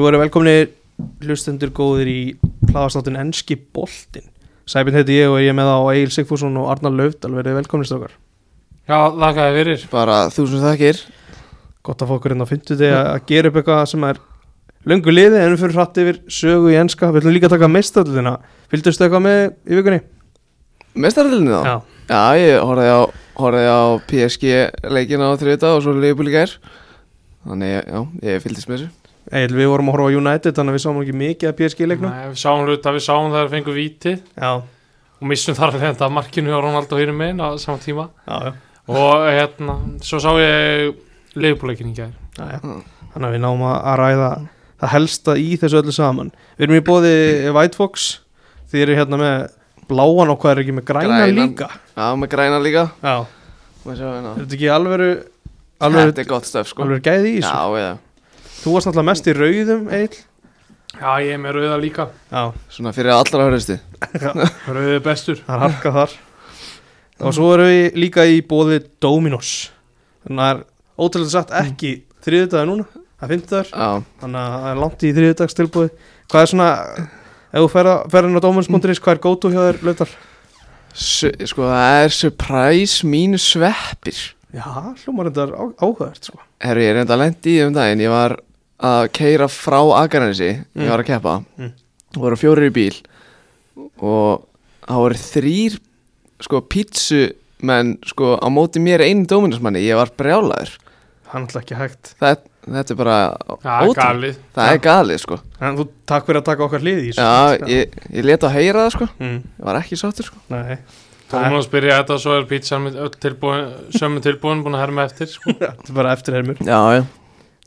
Jú, erum velkomni hlustendur góðir í hlaðastáttin Enski Boltin Sæbjörn heiti ég og ég er með á Egil Sigfússon og Arnar Laufdal. Verið velkomni strókar Já, þakkaði fyrir. Bara þúsund þakkir. Gott að fá okkur inn á fyndu þig að gera upp eitthvað sem er löngu liði en við fyrir hratt yfir sögu í enska. Við ætlum líka að taka meistöldina Fylgdustu eitthvað með í vikunni? Mestaröldinni þá? Já, Já, ég horfði á, horfði á PSG leikin á þriðdag og svo gær. Þannig, já, ég fylgdist með þessu Egil, við vorum að horfa á United þannig að við sáum ekki mikið að PSG leiknum. Nei, Við sáum hluta, við sáum það að fengu víti Já, og missum þar að þetta markinu á Ronaldo fyrir megin á saman tíma. Já, já, og hérna, svo sá ég leifbúleikin í gær. Já, já. Þannig að við náum að ræða það helsta í þessu öllu saman. Við erum í bóði White Fox. Þið eru hérna með bláan og hvað er ekki með græna Grænan. líka? Já, með græna líka. Hérna. er þetta ekki er gott stöf, sko. alvöru gæði í þessu? Þú varst náttúrulega mest í rauðum, Egil Já, ég er með rauða líka. Já, svona fyrir allra hörðusti Rauði er bestur. Það er harkað þar. Og svo erum við líka í bóði Dominos. Þannig að það er ótrúlega satt ekki þriðudagur núna, það er Já, Þannig að það er langt í þriðudags tilbúið Hvað er svona, ef þú ferð fer inn á Dominos.is, hvað er gótu hjá þér, Löfdal? Su sko það er surprise mínu sveppir. Já, hljómar þetta er áhugavert, sko. Herru, ég er enda lendi í um daginn. Ég var að keira frá Akaranesi Mm. Ég var að keppa Mm. Og voru fjórir í bíl Og það voru þrýr Sko pítsumenn Sko á móti mér einu dóminusmanni Ég var brjálaður. Það náttúrulega ekki hægt. Það, Þetta er bara það er galið. Það er galið sko. En þú takk fyrir að taka okkar hlið í. Já, ég, ég let að heyra það sko. Mm, Ég var ekki sáttur sko. Nei, Tómas byrja þetta og svo er pítsan með öll tilbúin sömu tilbúin búin að herma eftir sko. þetta er bara eftirhermur. Já, já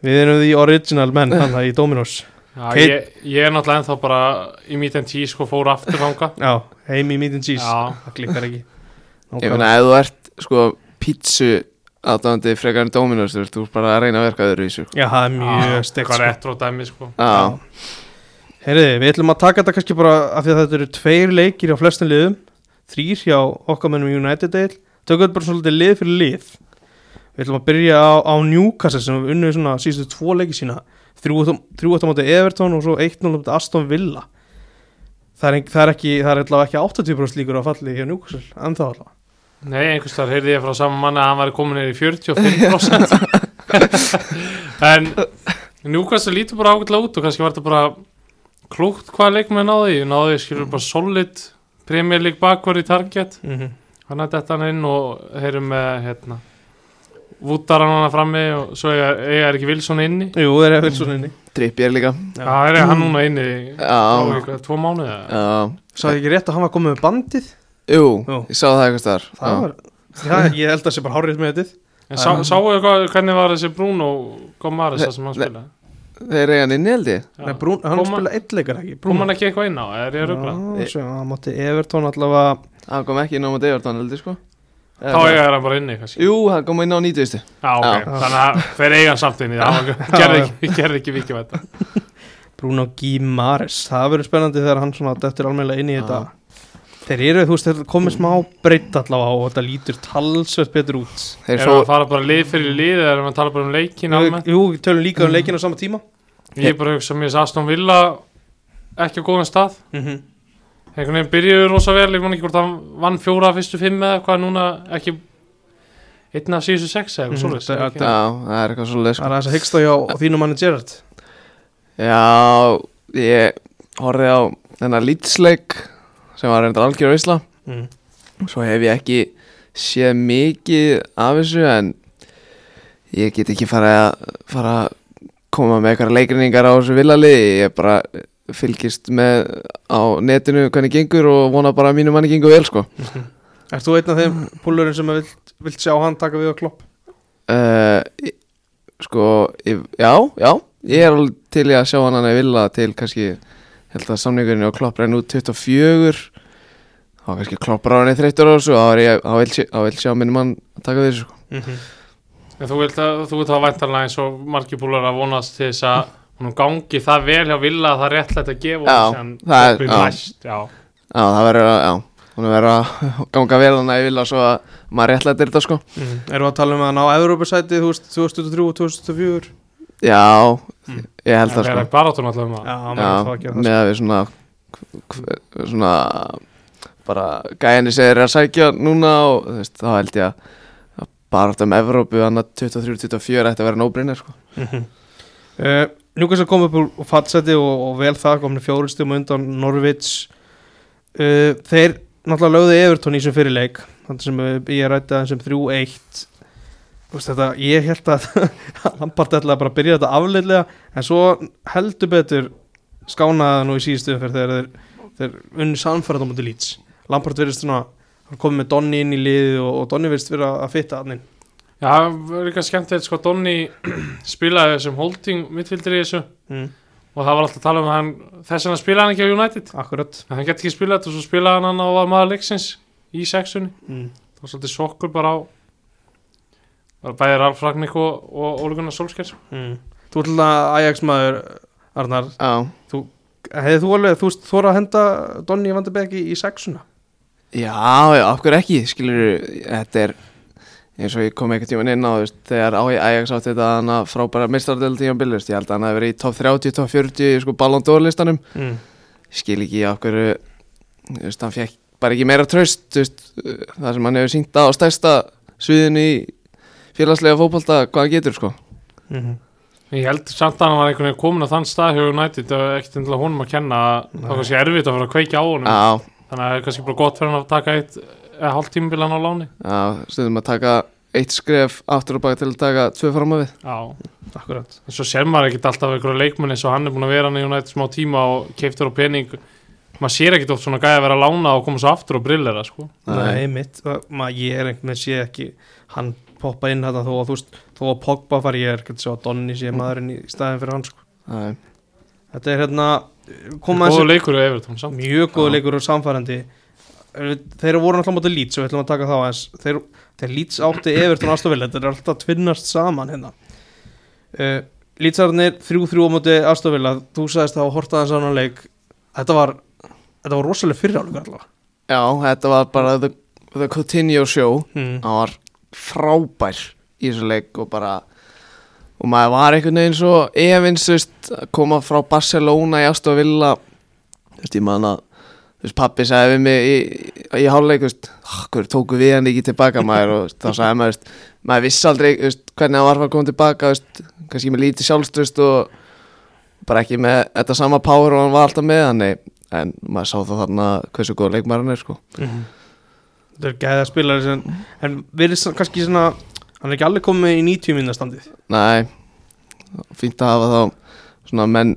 Við erum því original menn þannig að í Dominos. Já, ég, ég er náttúrulega ennþá bara í meet and cheese sko fór aftur þanga Já, heim í meat and cheese. Já. Það klikkar ekki. Ég meina, ef þú ert sko pítsu aðdáðandi frekar en Dominos Þú ert þú bara að reyna að verka öðru í sig Já, það er mjög steikt Hvað sko. retro dæmi sko. Já, Heyriði, við ætlum að taka þetta kannski bara af því að þetta eru tveir leikir á flestum liðum. Þrýr hjá okkar mennum United Dale Tökum þetta bara svolítið lið fyrir lið Við ætlum að byrja á, á Newcastle sem unnum svona síðustu tvo leiki sína. Þrjú átt á móti Everton og svo 1-0 á móti Aston Villa. Það er, það er ekki, það er allavega ekki 80% líkur á falli hjá Newcastle En þá allavega. Nei, einhvers þar heyrði ég frá saman manni að hann væri komin neyri í 45% En Newcastle lítur bara ágætlega út og kannski var þetta bara klúkt hvað leikmenn náði Ég náði skilur bara solid Premier League bakvar í target. Mm -hmm. Hann að detta hann inn og heyrum með hérna Vútar hann hana frammi og svo eiga, eiga er ekki Wilson inni. Jú, það er svona inni. Trippi er líka. Já. Já, er hann núna inni á tvo já. Sagði ekki rétt að hann var komið með bandið? Jú, Jú. ég sá það eitthvað þar Það var, já, ég held að það sé bara hárið með þetta. En sá, sáu hvað, hvernig var þessi Bruno Gomares það sem hann spilaði? Þeir eiga hann inni held ég. Já. Nei, Brún, hann Kom hann- spila eitt leikar ekki? Kom hann ekki eitthvað inn á, er ég að ruggla? Já, hann mátti Everton allavega Hann kom ekki inn á móti Everton held ég sko Þá eiga hann bara inni kannski. Jú, hann kom inn á 90. Já, ok, Já. þannig að þeir eiga hann samt inni. Það gerði ekki, gerði ekki vikið með þetta Bruno Guimares Það verður spennandi þegar hann svona dettur almennilega inn í þetta. Þeir eru, þú veist, þeir komið smá breytt allavega og þetta lítur talsvert betur út. Fó við að fara bara lið fyrir lið eða erum við að tala bara um leikin almennt? Jú, við tölum líka um leikinu á sama tíma. Ég er bara að hugsa mér að Aston Villa ekki á góðan stað. Mm -hmm. Einhvern veginn byrjuðu rosa vel ég man ekki hvort hann vann fjóra fyrstu fimm eða hvað núna ekki einn af síðustu sex eða Mhm, eitthvað er ekki? Já, það er eitthvað svolítið Það sko. er aðeins að hyggsta hjá þínu manni Gerrard. Já, ég horfði á þennan lýtsleik sem var reyndar algjör veisla. Mm. Svo hef ég ekki séð mikið af þessu en ég get ekki fara að fara að koma með eitthvað leikrinningar á þessu villali ég bara fylgist með á netinu hvernig gengur og vona bara að mínu manni gengur vel sko Ert þú einn af þeim púlurinn sem vilt, vilt sjá hann taka við á klopp? uh, Sko, ég, já, já ég er alveg til í að sjá hann að villa til kannski, ég held að samningurinn og klopp renn út 24 þá kannski klopp ráðinni þreyttur á þessu og þá er ég, þá vil, vil sjá mínu mann að taka við þessu sko Mm -hmm. En þú vilt að þú vilt hafa væntanlega eins og margir búlar að vonast til þess að hún gangi það vel hjá Villa að það er réttlægt að gefa Já, síðan það er- já. næst, já. Já, það verður að, já, hún verður að ganga vel hann að ég vil að svo að maður réttlættir þetta sko Mm. Erum við að tala um að ná veist, 2003 og 2004? Já, Mm. ég held það Það sko er um það Já, maður Já, er það að gera það með að við svona svona bara gæðinni segir að sækja núna og þú veist, þá held ég að átt um Evrópu annað 23-24 ætti að vera nóbrinir sko. mm Newcastle kom upp úr fatseti og, og vel það komni fjóristum undan Norvits uh, þeir náttúrulega lögðu Everton í sem fyrirleik þannig sem uh, ég rætti aðeins um 3-1 Þú veist þetta, ég held að Lampard ætlaði bara að byrja þetta afleitlega en svo heldur betur skánaði nú í síðustu umferð þegar þeir, unni samfærað á mútið lýts Lampard verðist svona hann komið með Donny inn í liði og, og Donny verðist vera að fitta hann inn Já, það var líka skemmtilegt sko Donni spilaði þessum holding mittvildir í þessu. Mm, og það var alltaf að tala um að hann þess vegna spilaði hann ekki á United. Akkurat. En hann geti ekki spilað þetta og svo spilaði hann hann á að maður leiksins í sexunni mm. það var svolítið sokkur bara á bara bæði Ralf Ragník og, og Óli Gunnar Solskjær. Mm. Þú ætla að Ajax maður Arnar, Já, hefði þú alveg þú þóra að henda Donny Van de Beek í, sexuna já, já, hverju ekki? Skilur, þetta er eins og ég kom eitthvað tíman inn á veist, þegar á Ajax átti þetta hana frábæra mistardel tíma billust, ég held að hann hafi verið í top 30, top 40 í sko Ballon d'Or listanum. Mm. Ég skil ekki af hverju veist, hann fekk bara ekki meira tröst veist, það sem hann hefur sínt á stærsta sviðinu í félagslega fótbolta hvað hann getur sko. Mm ég held samt að hann var einhvern veginn komin á þann stað það var ekkert endilega honum að kenna að það var kannski erfitt að fara að kveikja á honum. Já, þannig að það er kannski bara gott fyrir hann að taka eitt eða hálft tímabilan á láni. Já, stundum að taka eitt skref aftur og baka til að taka tvö fram á við Já, Akkurat. En svo ser maður ekkert alltaf einhverja leikmenn eins og hann er búin að vera hann í United smá tíma og keiftur á pening. Maður sér ekkert oft svona gæði að vera að lána og koma svo aftur og brillera sko. Nei, mitt, maður ég er einhvern veginn sé ekki hann poppa inn þetta þó að þú veist þó að Pogba fari ég er að sjá að Donny sé maðurinn í staðin fyrir hann sko. Nei, Þetta er hérna koma Góðu leikur í Everton samt. Mjög góð leikur og samfærandi þeir voru náttúrulega mútið Leeds og við ætlum að taka þá aðeins. Þeir, þeir Leeds átti Everton aðstofil þetta er alltaf tvinnast saman hérna. Uh, Leedsarnir 3-3 á mútið aðstofil þú sagðist þá að horta aðeins á hann leik. Þetta var þetta var rosalega fyrirálega allavega Já, þetta var bara the, the continue show. Mm. hann var frábær í þessu leik og bara og maður var einhvern veginn svo veist, að koma frá Barcelona í Aston Villa. Þú veist, ég man að þú veist, pappi sagði við mig í, í háluleik, þú veist, okkur tóku við hann ekki tilbaka maður og þá sagði maður, þú veist, maður vissi aldrei, þú veist, hvernig hann var að koma tilbaka, þú veist, kannski með lítið sjálfströst og bara ekki með þetta sama power og hann var alltaf með hann en maður sá þá þarna hversu góð leikmaður hann er, sko. Mhm. þetta er gæða spilari sem, en við erum kannski svona hann er ekki alveg komið í 90 minnastandið Nei, fínt að hafa þá svona menn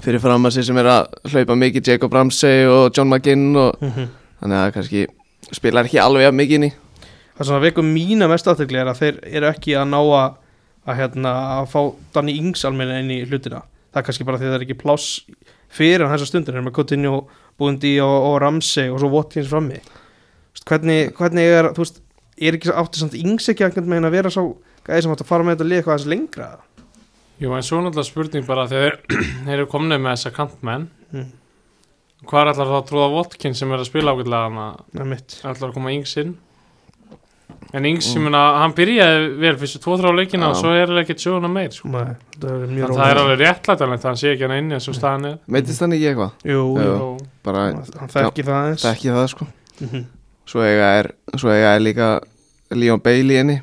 fyrir fram að sig sem er að hlaupa mikið Jacob Ramsey og John McGinn og þannig að það kannski spilar ekki alveg að mikið inn í. Það sem að veikum mína mest aftekli er að þeir eru ekki að ná að, að, hérna, að fá Danny Ings almenna inn í hlutina. Það er kannski bara því að það er ekki pláss fyrir hann þessa stundir, þeir eru með Coutinho, Bundi og, og Ramsey og svo Watkins frammi. Hvernig, hvernig er þú veist, er ekki átti samt Ings ekki að, að vera svo gæði sem átt að fara með þetta lið eitthvað aðeins lengra Jú, en svo náttúrulega spurning bara þegar þeir eru komnið með þessa kantmenn. Mm. hvað er allar þá að trúða Watkins sem er að spila að er mitt. Ætlar að koma Ings inn. En Ings, ég meina, hann byrjaði vel fyrstu tvo-þrá leikina og svo er það ekkert sjóna meir sko. Nei, það er mjög En það er alveg réttlætanlegt að hann sé ekki hann inni eins og staðan er. Meitist hann ekki eitthvað? Jú, Jú. Bara hann þekki það aðeins. þekki það sko. Mhm. Svo eiga er, svo eiga er líka Leon Bailey inni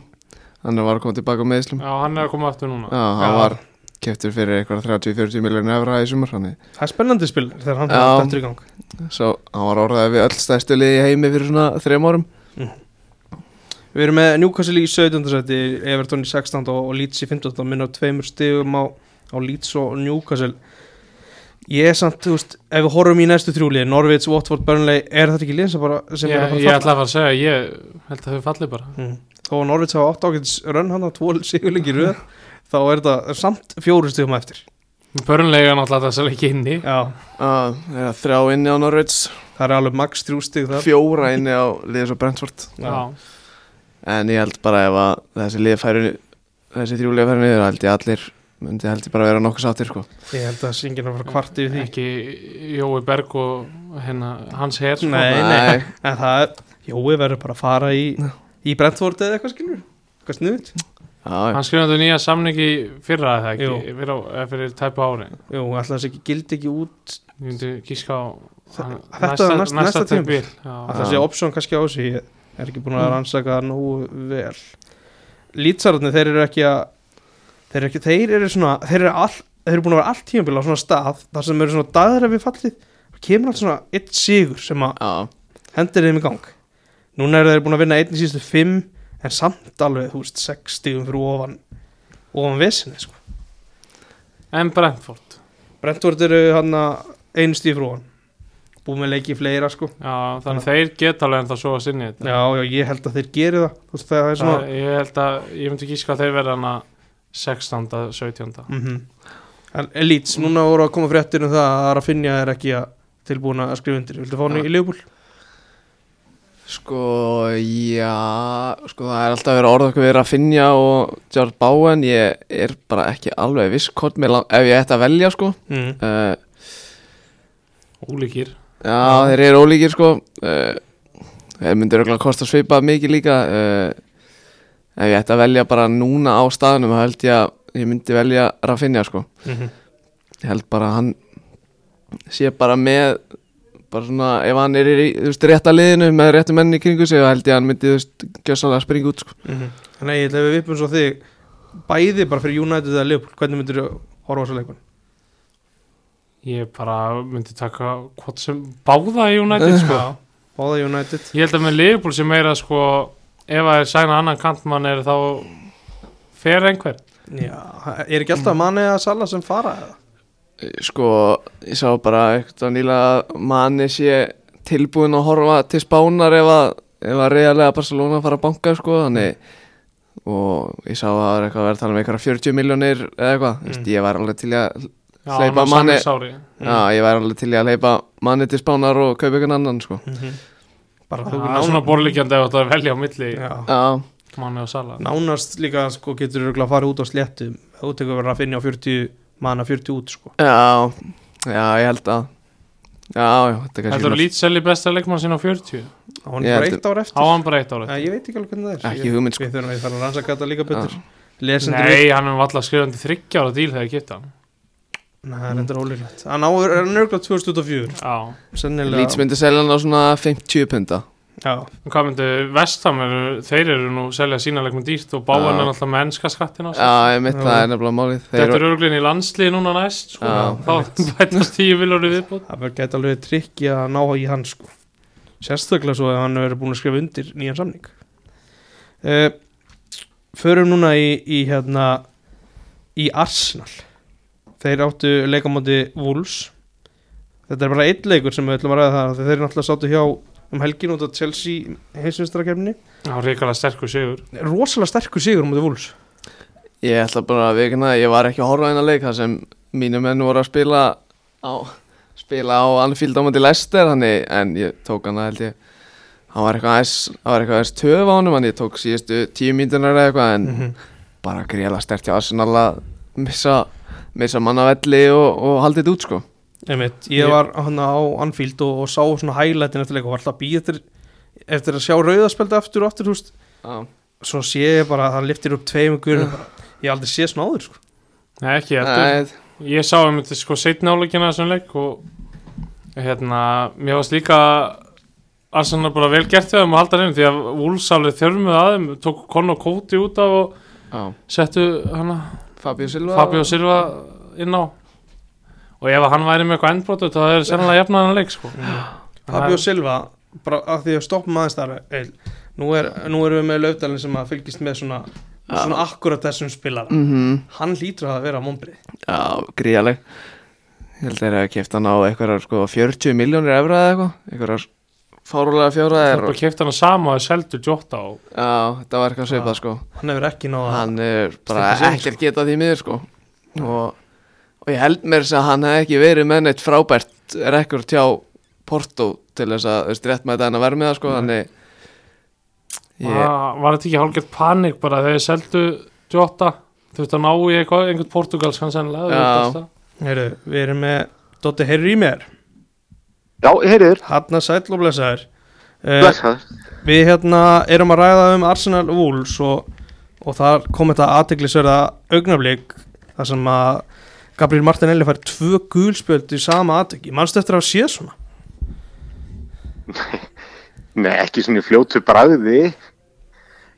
Hann var að koma tilbaka á meðslum já, hann er að koma aftur núna Já, hann Já. var keftur fyrir eitthvað 30-40 miljónu efra í sumar hann Það er spennandi spil þegar hann fyrir þetta í gang Svo hann var orðaði við öll stærstu liði í heimi fyrir svona þrejum árum Við erum með Newcastle í 17. seti, Everton í 16. og, Leeds í 15. minna tveimur stigum á, á Leeds og Newcastle Ég er samt, þú veist, ef við horfum í næstu þrjúlið, Norvits, Watford, Burnley er þetta ekki lið sem bara sem ég, er að ég fara ætla að fara að segja ég held að þau falli bara mm. Þó að Norvits hafa átt ákveðs rönn hann að tvo sigurleiki röð þá er þetta samt fjóru stigum eftir. Börnlega náttúrulega þess að leiki inni. Já, uh, er að Þrjá inni á Norwich. Það er alveg max þrjú stig þar. Fjóra inni á liðis og Brentford. Já, En ég held bara ef að þessi lið færi Þessi þrjú lið færi niður held ég allir myndi held ég bara vera nokkuð sáttir sko. Ég held að syngin að fara kvart yfir því. Ekki Jói Berg og hérna, hans her sko. Nei, nei, en það Jói verður bara að fara í. Í Brentford eða eitthvað skilur Eitthvað snuðt. Hann skrifaði nýja samningi fyrra eða ekki, fyrra, fyrir tæpu ári. Jú, alltaf þess ekki gildi ekki út Ég myndi gíska á hann- þetta er næsta- næsta tímabil. Já, alltaf sé option kannski á þessu ég er ekki búin að rannsaka það nógu vel. Lítsararnir, þeir eru ekki að þeir eru ekki, þeir eru svona þeir eru, all, þeir eru búin að vera allt tímabil á svona stað þar sem eru svona dagra við fallið. Kemur alltaf svona eitt sigur sem að Já, hendir þeim í gang núna eru þeir búin að vinna einn í síðustu fimm en samt alveg, þú veist, sex stigum fyrir ofan ofan vesinni, sko. En Brentford? Brentford eru hann að einu stíð fyrir ofan. Búið með leiki fleira, sko. Já, þannig þeir geta alveg en það svo að sinni þetta. Já, já, ég held að þeir geri það. Veist, það svona Ég held að, ég myndi gíska að þeir verða hana 16. 17. mm En Elites, núna voru að koma fréttir um það að Rafinha er ekki að tilbúin að skrifa undir. Viltu fá hann í Leopold? Sko, já Sko, það er alltaf verið orða okkur við Rafinha og George Bowen. Ég er bara ekki alveg viss hvort mér lang, ef ég ætti að velja, sko. Mm. uh, Ólíkir. Já, þeir eru ólíkir, sko. Uh, Þeir myndir örugglega kosta svipað mikið líka. Uh, Ef ég ætti að velja bara núna á staðnum þá held ég að ég myndi velja Rafinha, sko. Mm ég held bara að hann sé bara með bara svona, ef hann er í þú veist, rétta liðinu með réttu menni í kringu sig þá held ég að hann myndi, þú veist, gjössalega springa út sko. Þannig að ég ætla að við vippum svo þig bæði bara fyrir United eða Leopold hvernig myndir þú horfa á þessu leikun? Ég bara myndi taka hvort sem báða United sko. Báða United Ég held að með Liverpool sem meira sko ef að er sæna annan kantmann er þá fer einhver Já, er ekki alltaf manni að Sala sem fara eða? Sko, ég sá bara eitthvað nýlega að manni sé tilbúin að horfa til spánar ef að, ef að reyðarlega Barcelona fara að banka sko, þannig og ég sá að það er eitthvað að vera að tala um eitthvað 40 miljónir eða eitthvað, mm. ég var alveg til að Hleypa manni- samningsári. já, ég var alveg til að leipa manni til spánar og kaupa ykkur annan sko. Bara Það þú er svona borlíkjandi ef þetta er velja á milli Já. já, manni og sala Nánast líka sko getur þú að fara út á sléttu þú tekur verið að finna á 40 manna 40 út sko. Já já, ég held að já, já, þetta er kannski er lít selji besta leikmann sinna á 40 Á hann Ég bara held- eitt ár Á eftir hann bara eitt ára Æ, Ég veit ekki alveg hvernig það er. Ekki Ég- hugmynd, sko. Við þurfum að fara að rannsaka þetta líka betur. Lesendur Nei, hann er alltaf skrifandi þryggjára díl þegar ég geta hann. Nei, það er endur ólíklegt. Hann á er nörgla 2024 Já, Sennilega Leeds myndi selja hann á svona 50 punta Já, hvað myndi Vestham eru, þeir eru nú selja sína leikmann dýrt og báan er alltaf með ennska skattin á sig Já, ég mitt það er nefnilega málið. Þeir Þetta eru- er örglinn í landslið núna næst sko. Þá bætast tíu viljóri viðbútt það verður gæti alveg trikki að ná í hann sko. Sérstaklega svo ef hann verður búin að skrifa undir nýjan samning. Uh, Förum núna í, í hérna í Arsenal. Þeir áttu leikamóti Wolves. Þetta er bara einn leikur sem við ætlum að ræða það Þeir eru náttúrulega sáttu hjá um helgin út á Chelsea heimsvinstakefni Já, ríkala sterkur sigur. Rosalega sterkur sigur um þetta Wolves. Ég ætla bara að vikna Ég var ekki að horfa á eina leik þar sem mínu menn voru að spila á spila á Anfield á múti Leicester þannig, en ég tók hana held ég. Hann var eitthvað aðeins hann var eitthvað aðeins töf á honum en ég tók síðustu tíu mínunar eða eitthvað en -hmm. bara greiðlega stert hjá Arsenal að missa, missa mannavelli og, og haldið þetta út sko Einmitt, ég Ég- var hann á Anfield og, og sá svona highlightin eftir leik og var alltaf að býja eftir, eftir að sjá rauðaspeldi aftur og aftur húst Já, svo sé ég bara að það liftir upp tveim gurum ég hef aldrei sé svona áður sko. Nei, ekki Nei, Ég sá um þetta sko setni áleikina þessum leik og hérna, mér varst líka Arsenal bara vel gert hjá þeim að halda hreinu því að Wolves alveg þjörmuð að þeim tók Conor Cody út af og já, settu hana Fabio Silva Fabio Silva inn á og ef hann væri með eitthvað endbrotu þá er sennilega jafnaðan leik sko. Fabio Silva bara að því að stoppum aðeins þar Eil, nú, er, nú erum við með löfdalinn sem að fylgist með svona, svona akkurat þessum spilara. Mhm. hann lítur að vera mombrið Já, gríðaleg Ég held að þeir hafa keft hann á eitthvað sko, 40 miljónir efra eða eitthvað. Eitthvað fárulega það fjóraðir er bara kæft hann að sama og seldu Jota og Já, þetta var eitthvað svipað sko. Hann hefur ekki náða Hann er bara ekkert getað því miður sko. Og, og ég held mér að hann hef ekki verið með neitt frábært rekord hjá Porto til þess að, þú veist, rétt með þetta en að það sko. Þannig ég, var, var þetta ekki hálfgett panik bara þegar þeir seldu Jota þú veist að ná í eitthvað, einhvern portugalskan sennilega. Heru, við erum með Dotti Herri í mér. Já, ég heyri þér, hann að sæll og blessaður uh, blessaður. Við hérna erum að ræða um Arsenal Wolves og og þar kom þetta aðteglisverða augnablik þar sem að Gabriel Martinelli fær tvö gulspjöld í sama aðteki, mannstu eftir að sé svona? Nei, ekki svona fljótu bræði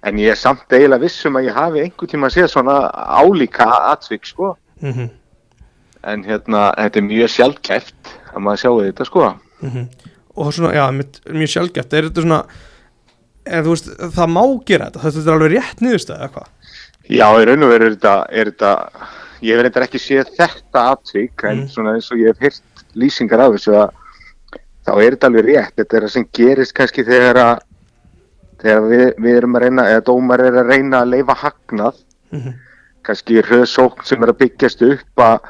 en ég er samt eiginlega vissum að ég hafi einhver tíma að sé svona álíka atvik sko. Mm -hmm. en hérna, þetta er mjög sjálfkæft að maður sjáu þetta sko. Og svona, já, mjög, sjálfgæft er þetta svona eða, veist, það má gera þetta, þetta er alveg rétt niðurstæð eða hvað? Já, í raun og veru er er þetta ég hef reyndar ekki séð þetta atvik en Mm. svona eins og ég hef heyrt lýsingar af þessu að þá er þetta alveg rétt, þetta er það sem gerist kannski þegar að þegar við, við erum að reyna, eða dómar er að reyna að leifa hagnað. Mm kannski hröðsókn sem er að byggjast upp að,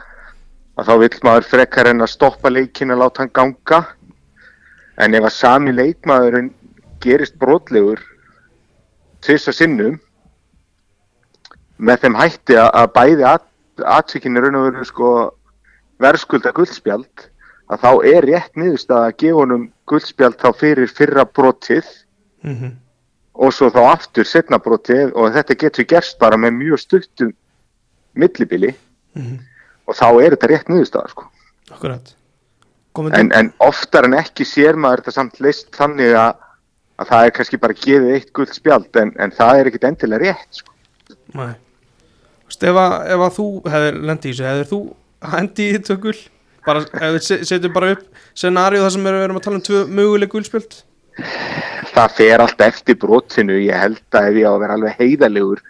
að þá vill maður frekar en að stoppa leikin að láta hann ganga. En ef að sami leikmaðurinn gerist brotlegur tvisa sinnum með þeim hætti að, að bæði aðtökinni raun og veru sko verðskulda guldspjald að þá er rétt niðurstað að gefa honum guldspjald þá fyrir fyrra brotið -hmm. og svo þá aftur setna brotið og þetta getur gerst bara með mjög stuttum millibili Mhm. og þá er þetta rétt niðurstað sko. akkurat komið en, en oftar en ekki sér maður þetta samt leist þannig að, að það er kannski bara gefið eitt guld spjald en, en það er ekkit endilega rétt sko. Nei ef, að, ef að þú hefur lendi í þessu hefur þú hendi í þetta gul? Bara, ef við se- setjum bara upp scenaríu þar sem við erum að tala um tvö möguleg gulspjöld? Það fer allt eftir brotinu. Ég held að ef ég á að vera alveg heiðalegur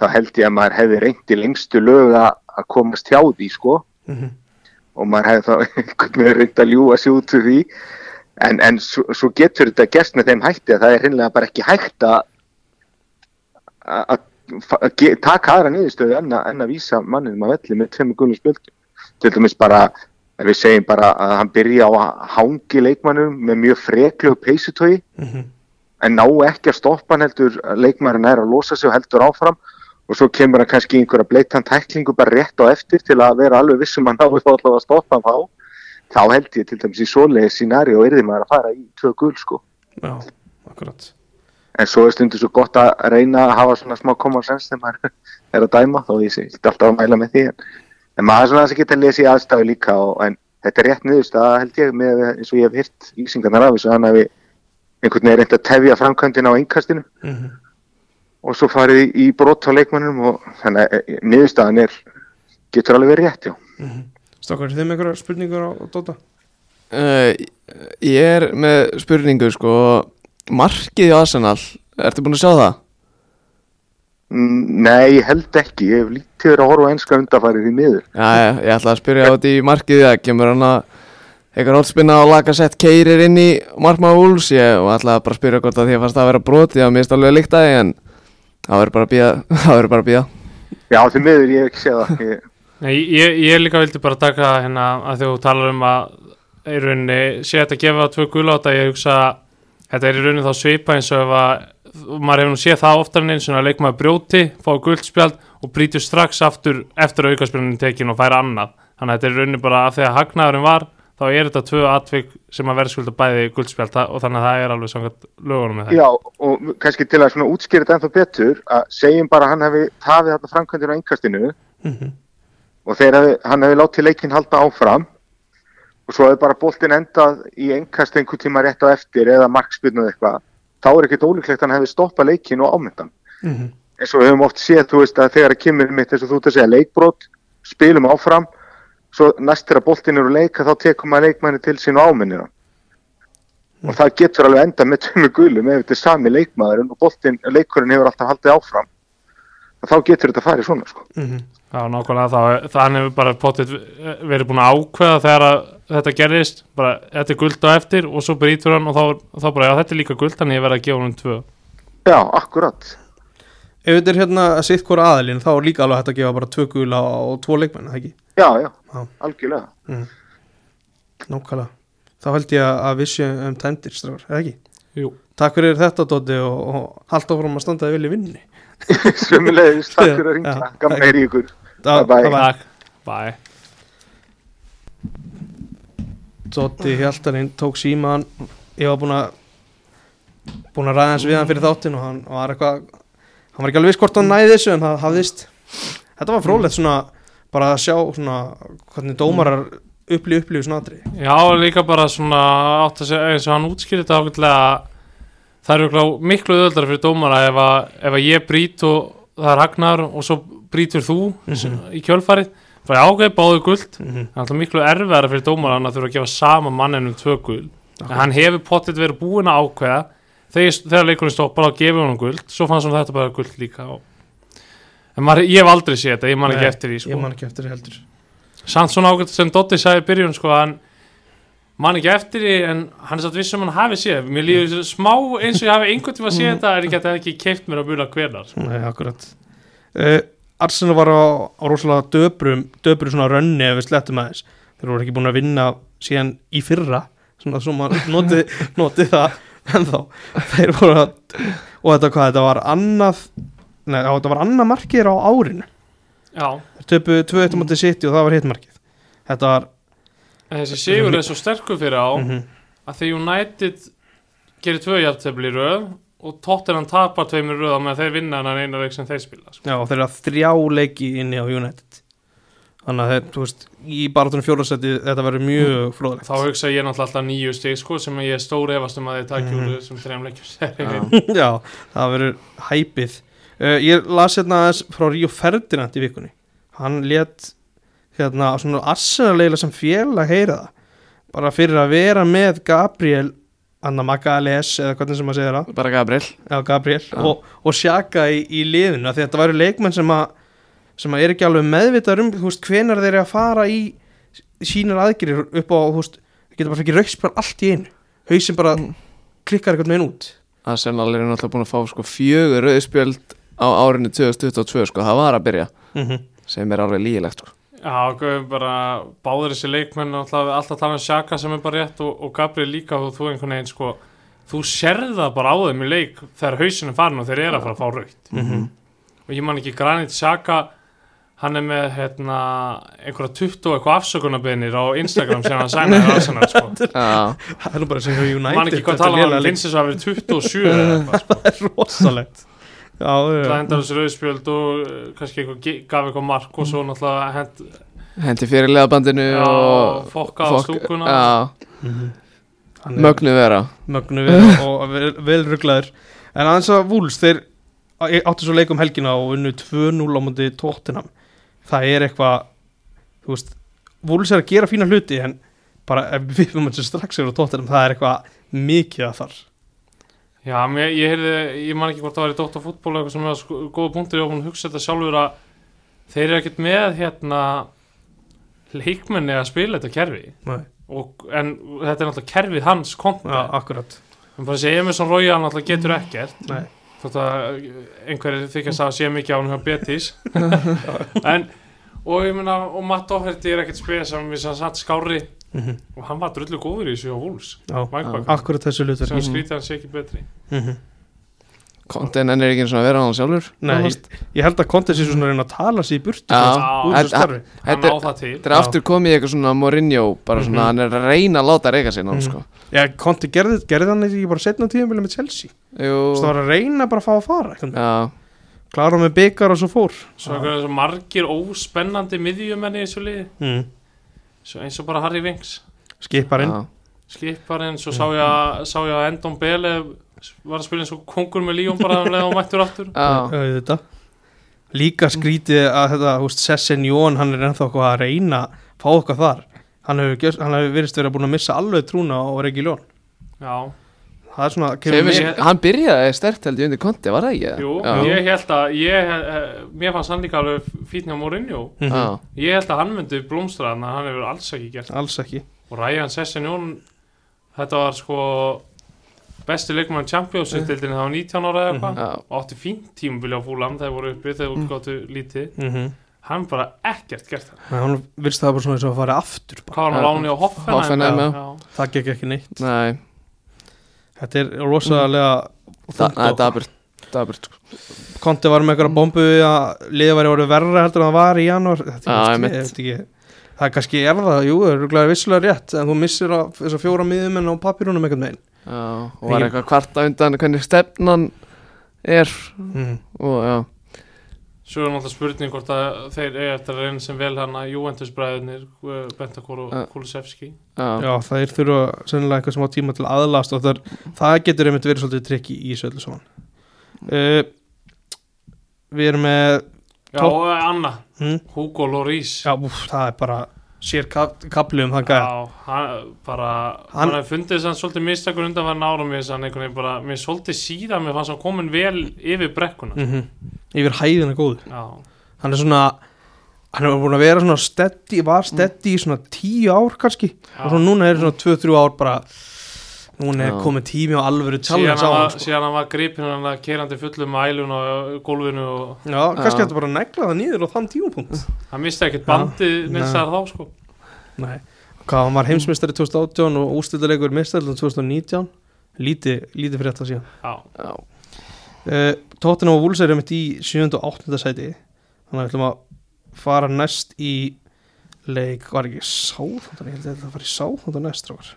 þá held ég að maður hefði reynt í lengstu lög að komast hjá því sko. Mm -hmm. og maður hefði þá einhvern veginn reynd að ljúa sig út úr því. En, en svo, svo getur þetta gerst með þeim hætti að það er hreinlega bara ekki hægt að að- taka aðra niðurstöðu en en að vísa manninum að velli með tveimur gulum spjöldum. Til dæmis bara við segjum bara að hann byrja á að hangi leikmannum með mjög freklu peysutói Mhm. en ná ekki að stoppa hann heldur leikmærin er að losa sig og heldur áfram. Og svo kemur hann kannski í einhverja bleitan tæklingu bara rétt á eftir til að vera alveg vissum að náðu þá allavega að stoppa hann þá. Þá held ég til dæmis í svoleiði scenari og yrði maður að fara í tvö gul sko. Já, akkurat en svo er stundu svo gott að reyna að hafa svona smá common sense þegar maður er að dæma þó ég sé alltaf að mæla með því en, en maður er svona að geta að lesa í aðstæðu líka og, en þetta er rétt niðurst að held ég með eins og ég hef hýrt lýsingarnar af hann að við einhvern veginn reynd að tefja framkvæmdina á einkastinu mm -hmm. og svo farið í- í brot á leikmannum og þannig að eh, niðurstaðan er getur alveg verið rétt, já. Stokkar, er þið með einhverjar spurningur á, á Dota? Uh, ég er með spurningu sko Markið í Arsenal, ertu búin að sjá það? Mm, Nei, ég held ekki, ég hef lítið verið að horfa á enska undarfærið í miður. Já, já, ég ætla að spyrja á þetta í markið Það kemur hann að eitthvað hólspinna og laga sett keirir inn í markmaður Úls Ég og ætla bara að spyrja hvort að því að fannst það að vera broti að er alveg líkt að því en það verður bara að býða það verður bara að býða Já, því miður ég hef ekki séð það. Ég, Nei, ég, ég líka vildi bara taka hérna að þú talar um að í rauninni sé þetta þetta er í rauninni þá svipa eins og ef að maður hefur nú séð það oftar en eins og að leikmaður brjóti, fá guldspjald og brýtur strax aftur eftir að aukaspjaldin tekin og færa annað. Þannig að þetta er í rauninni bara að þegar hagnaðurinn var þá er þetta tvö atvik sem að verða skulda bæði guldspjald og þannig að það er alveg samkvæmt lögunum með það. Já, og kannski til að svona útskýra þetta ennþá betur, að segjum bara að hann hefði tafið þarna framkvæmdina á einkastinu Mm og þegar hann hefði látið leikinn halda áfram og svo hefði bara boltinn endað í einkast einhver tíma rétt á eftir eða markspyrnu eða eitthvað, þá er ekkert ólíklegt að hann hefði stoppað leikinn og ámyndan. -hmm. eins og við höfum oft séð, þú veist, að þegar það kemur mitt eins og þú ert að segja leikbrot, spilum áfram, svo næst þegar boltinn eru leika þá tekum maður leikmanni til sín og áminnina. Og það getur alveg enda með tömmu gulum ef þetta er sami leikmaðurinn og boltinn, leikurinn hefur alltaf haldið áfram. Þá getur þetta farið svona, sko. Mm Já, nákvæmlega þá, þannig hefur bara potið verið búin að ákveða þegar að þetta gerðist, bara þetta er guld á eftir og svo brýtur hann og þá, þá bara, já þetta er líka guld, þannig ég verði að gefa hann tvö. Já, akkurat. Ef þetta er hérna að sitt hvora aðilinn þá er líka alveg hægt að gefa bara tvö gula á tvo leikmenn, það ekki? Já, já, Já. algjörlega. Nákvæmlega. Þá held ég að við séum um tæmdir strafar, eða ekki? Jú. Takk fyrir þetta Dóti og, og halda áfram að standa þig vel í vinni. Svömmulegis, takk fyrir að ringla. Að heyri ykkur. Bye Bye. Takk. Bye. Dóti Hjaltarinn tók síman ég var búin að búin að ræða hans við hann fyrir þáttin og hann var eitthvað hann hann var ekki alveg viss hvort hann næði þessu en það hafðist þetta var frólægt svona bara að sjá svona hvernig dómarar upplýði svona aðri Já, líka bara svona átt að segja eins og hann útskýrði þetta ákveðlega það er örugglega miklu öðuldar fyrir dómara ef að, ef að ég brýt og það er Ragnar og svo brýtur þú Mhm. í kjölfarið. Bara ákveð báðu guld mm -hmm. það er miklu erfiðara fyrir dómaran að þurfa að gefa sama manninum tvö guld en hann hefur pottit verið búinn að ákveða. Þegar, þegar leikurinn stoppar að gefa honum guld svo fannst hann þetta bara guld líka og... en maður, ég hef aldrei séð þetta, ég man ekki Nei, eftir því sko. samt svona ágætt sem Dotti sagði í byrjun sko, hann man ekki eftir því en hann er satt viss um hann hafi séð. Mér líður smá eins og ég hafi einhvern tíma séð þetta en ég geti ekki keift mér að muna hvernar Nei, akkurat. Uh, Arsenal var á, á rosalega döbrum döbru svona rönni ef við slettum aðeins. Þeir voru ekki búin að vinna síðan í fyrra svona svo maður noti, noti það en þá þeir voru að og þetta hvað, þetta var annað nei, á, þetta var annað markið á árinu. Já, þeir töpu 2-1 mútið City og það var hitmarkið þetta var þessi sigur er svo sterkur fyrir á mm að því United gerir tvö jafntefli í röð og Tottenham tapar tveimur röð á meðan þeir vinna hann eina leik sem þeir spila sko. já, þeir eru að þrjá leiki inni á United. Þannig að þeir, þú veist, í baratunum fjórðarsæti þetta verður mjög fróðlegt. Þá hugsa ég náttúrulega alltaf nýju stig sko, sem ég er stór efast um að þeir takja úr Mhm. þessum þrejum leikjum Já. Það verður hæpið uh, Ég las hérna frá Ríó Ferdinand í vikunni. Hann let hérna svona Arsenal sem félag heyra það. Bara fyrir að vera með Gabriel Anna Magales eða hvernig sem maður segir það. Bara Gabriel. Já, Gabriel. Já. og, og sjaka í, í liðinu að þetta væru leikmenn sem að sem að er ekki alveg meðvitað um hvenar þeir eru að fara í sínar aðgerir upp á veist, geta bara fekk rauksprall allt í einu. Hausinn bara Mm. klikkar einhvern veginn út. Arsenal er náttúrulega búin að fá sko fjögur rauðspjöld á árinu 2022 sko, það var að byrja. Mm sem er alveg lígilegt sko. Já, bara báður þessi leikmenn og alltaf, alltaf tala um Sjaka sem er bara rétt og, og Gabriel líka og þú einhvern veginn sko þú sérð það bara á þeim í leik þegar hausinu farin og þeir eru að fara að fá raukt -hmm. og ég man ekki Granit Sjaka hann er með hérna einhverja 20 og eitthvað afsökunarbeðnir á Instagram sem hann sænaði Arsenal sko. Já, Það er nú bara sem hjá United man ekki hvað tala um lélega hann finnst þess að vera 27 eða eitthvað sko. Það er rosalegt það já, hendar þessi rauðspjöld og uh, kannski eitthvað gaf eitthvað mark og svo náttúrulega hend hendi fyrir leðabandinu og fokka á stúkuna. Já, Mhm. Hann er mögnu vera. Mögnu við og vel, vel rugglaður En aðeins að Wools, þeir áttu svo leik um helgina og unnu 2-0 á múti Tottenham. Það er eitthvað, þú veist Wools er að gera fína hluti en bara ef við fyrir maður strax yfir á Tottenham það er eitthvað mikið að þar Já, mér, ég heyrði, ég man ekki hvort það var í Dóttar fútból eitthvað sem var sko, góða punktur búin að hugsa þetta sjálfur að þeir eru ekkert með hérna leikmenni að spila þetta kerfi. Og, en þetta er náttúrulega kerfið hans kompi Já, akkurat. En bara þessi Emerson Royal náttúrulega getur ekkert. Nei. þótt að einhverjir þykast að sé mikið á hann hjá Betis. En og ég meina og Matt Doherty er ekkert spila sem við sem satt skári mm og hann var drullu góður í þessu á Wolves. Akkurat þessu sem hlutverk skrítið hann sé ekki betri. Mm Konten en er ekki eins og að vera hann sjálfur? Nei, nánast. ég held að Conte sé svona að reyna að tala sér í burtu Þetta- á er- aftur komið í eitthvað svona Mourinho bara svona, Mhm. hann er að reyna að láta reyka sig náttúrulega Mhm. sko. Já, Conte gerði, gerði hann ekki bara setna tíðanbili með Chelsea? Það var að reyna bara að fá að fara Klára með byggar og svo fór. Svo margir óspennandi miðjumenni í þessu liði? Mm. Svo eins og bara Harry Winks. Skiparinn já. Skiparinn, svo sá ég að, sá ég að Endon Bele var að spila eins og kongur með Líón bara um leið og mættur aftur. Þetta. Líka skrítið að þetta húst, Sessin Jón, hann er ennþá eitthvað að reyna að fá okkar þar. Hann hefur, hann hefur verið verið búin að missa alveg trúna á Regi Ljón Já, Það er svona, mér hann byrjaði stert held ég undir konti, var það ekki? jú, já. ég held að ég, eh, mér fannst hann líka alveg fítn hjá Mourinho Mhm. Já, Ég held að hann myndi blómstra en hann hefur alls ekki gert Alls ekki og Ryan Sessenjón þetta var sko besti leikmann Champions Mhm. League-dildinni það var 19 ára eða eitthvað já, og átti fínt tímubili á fúlam þegar voru uppi þegar Mm. útgáttu lítið mm hann bara ekkert gert það Hann virst það bara svona eins og að fara aftur bara. hvað var hann Já. á láni á Hoffenheim Hoffenheim, eða? já. Það gekk ekki neitt nei, Þetta er rosalega það er daburt. Konti var með eitthvað bombu að liða væri orðið verra heldur en það var í janúar. Það er kannski er það, jú, það er rúglega vissulega rétt en þú missir þessar fjóra miðumenn á papírunum einhvern veginn. Já, og var eitthvað kvarta undan hvernig stefnan er. Mm. og já, Svo er náttúrulega spurning hvort að þeir eiga eftir að reyna sem vel hana Juventus bræðinir, Bentakor og. Kulusevski. já, Já, það er þurfa sennilega eitthvað sem á tíma til að aðlast og það, það getur einmitt verið svolítið trikki í þessu öllu saman uh, Við erum með Já, og Anna, hm? Hugo Lloris. Já, úf, það er bara sér kap, kapli um það gæða Já, hann bara, Hann- hefði fundið sann svolítið mistakur undan var nára mér sann einhvern veginn bara, mér svolítið síðan mér fannst hann komin vel yfir brekkuna. mm Yfir hæðina góðu Já, Hann er svona Hann er búin að vera svona steady, var steady í svona tíu ár kannski já. og svo núna er svona 2-3 ár bara núna er Já. komið tími á alvöru síðan challenge á hann, hann var, sko. síðan hann var gripin hann að keirandi fullum mælun á gólfinu og Já, kannski Já. hættu bara að negla það nýður á þann tímapunkt hann misti ekkert Nei. neins þar þá sko. Nei, hvað hann var heimsmeistari 2018 og ústildarleikur meistarlega 2019 lítið, lítið fyrir þetta síðan Já, já, uh, Tottenham og Wolves er einmitt í 7. og 8. sæti. Þannig að við ætlum að fara næst í leik, var ekki sáþóndan, ég held að þetta var í sáþóndan næst strákar.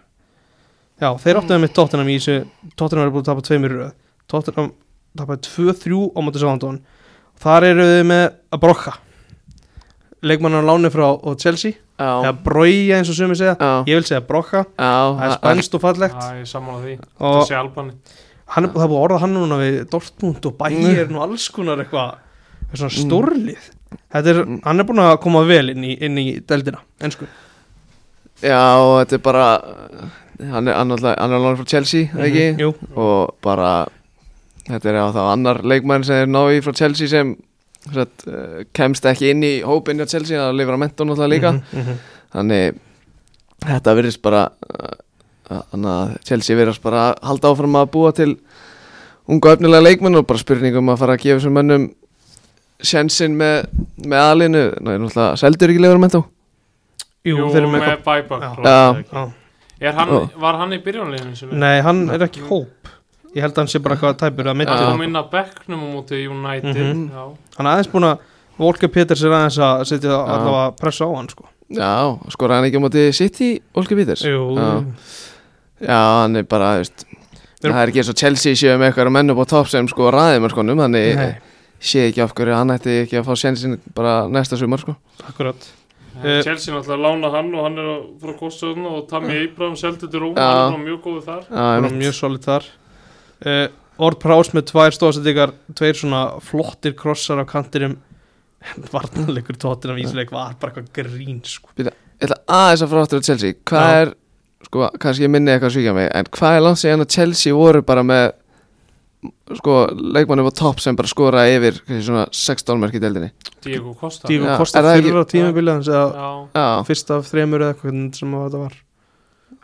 Já, þeir áttu einmitt Tottenham í þessu, Tottenham er búin að tapa tveimur í röð, Tottenham tapaði 2-3 á móti sáþóndan þar eru þið með að brokka leikmannar á láni frá og Chelsea, eða já, brója eins og sumi segja, já, ég vil segja brokka það er já, spænst og fallegt. Það er sammála því. Og Þessi albani hann, það er búið að orða hann núna við Dortmund og Bayern og alls konar eitthvað. Svona stórlið. Þetta er, hann er búin að koma vel inn í, inn í deildina, ennsku já, þetta er bara hann er alveg frá Chelsea, mm ekki? Mhm, og bara þetta er þá annar leikmann sem er náði frá Chelsea sem satt, uh, kemst ekki inn í hópinn hjá Chelsea að lifra mentun náttúrulega líka. Mhm, mhm. þannig þetta virðist bara uh, þannig að Chelsea virðist bara að halda áfram að búa til unga öfnilega leikmenn og bara spurningum að fara að gefa þessum mönnum sjensin með, með aðlinu Ná, er náttúrulega seldur ekki leifur mentó Jú, Jú, þeir eru með með bæbak. Er Já. var hann í byrjónleginu sem Nei, hann er ekki hóp. Ég held að hann sé bara eitthvað tæpur að Hann mitti kom inn á bekknum á móti United Mhm. Já, Hann er aðeins búin að Volker Peters er aðeins að setja allavega pressa á hann sko. Já, skoraði hann ekki á móti City, Olgi Peters Jú, Já. Já, hann er bara, veist Þeir- Það er ekki eins og Chelsea séu með eitthvað menn upp á topp sem sko ræði með skonum Þannig Nei, sé ekki af hverju hann ætti ekki að fá sjensin bara næsta sumar sko. Akkurat. Eh, Eh, Chelsea náttúrulega lána hann og hann er frá Kostöðun og Tammy Abraham seldu til Já. hann er bara mjög góður þar. Já, Það var mjög solid þar. Uh, Ord Prás með tvær stóðsendingar Tveir svona flottir krossar á kantinum. Varnarleikur tóttina vísleik var bara eitthvað grín sko. Ég ætla aðeins að fara áttur á Chelsea. Hvað Já. er, sko, kannski ég minni eitthvað að svíkja mig En hvað er langt síðan að Chelsea voru bara með Sko, leikmanni á topp sem bara skoraði yfir kannski svona 16 merk í deildinni? Diego Costa. Það ekki- fyrir á Já, fyrst af þremur eða eitthvað hvernig sem þetta var?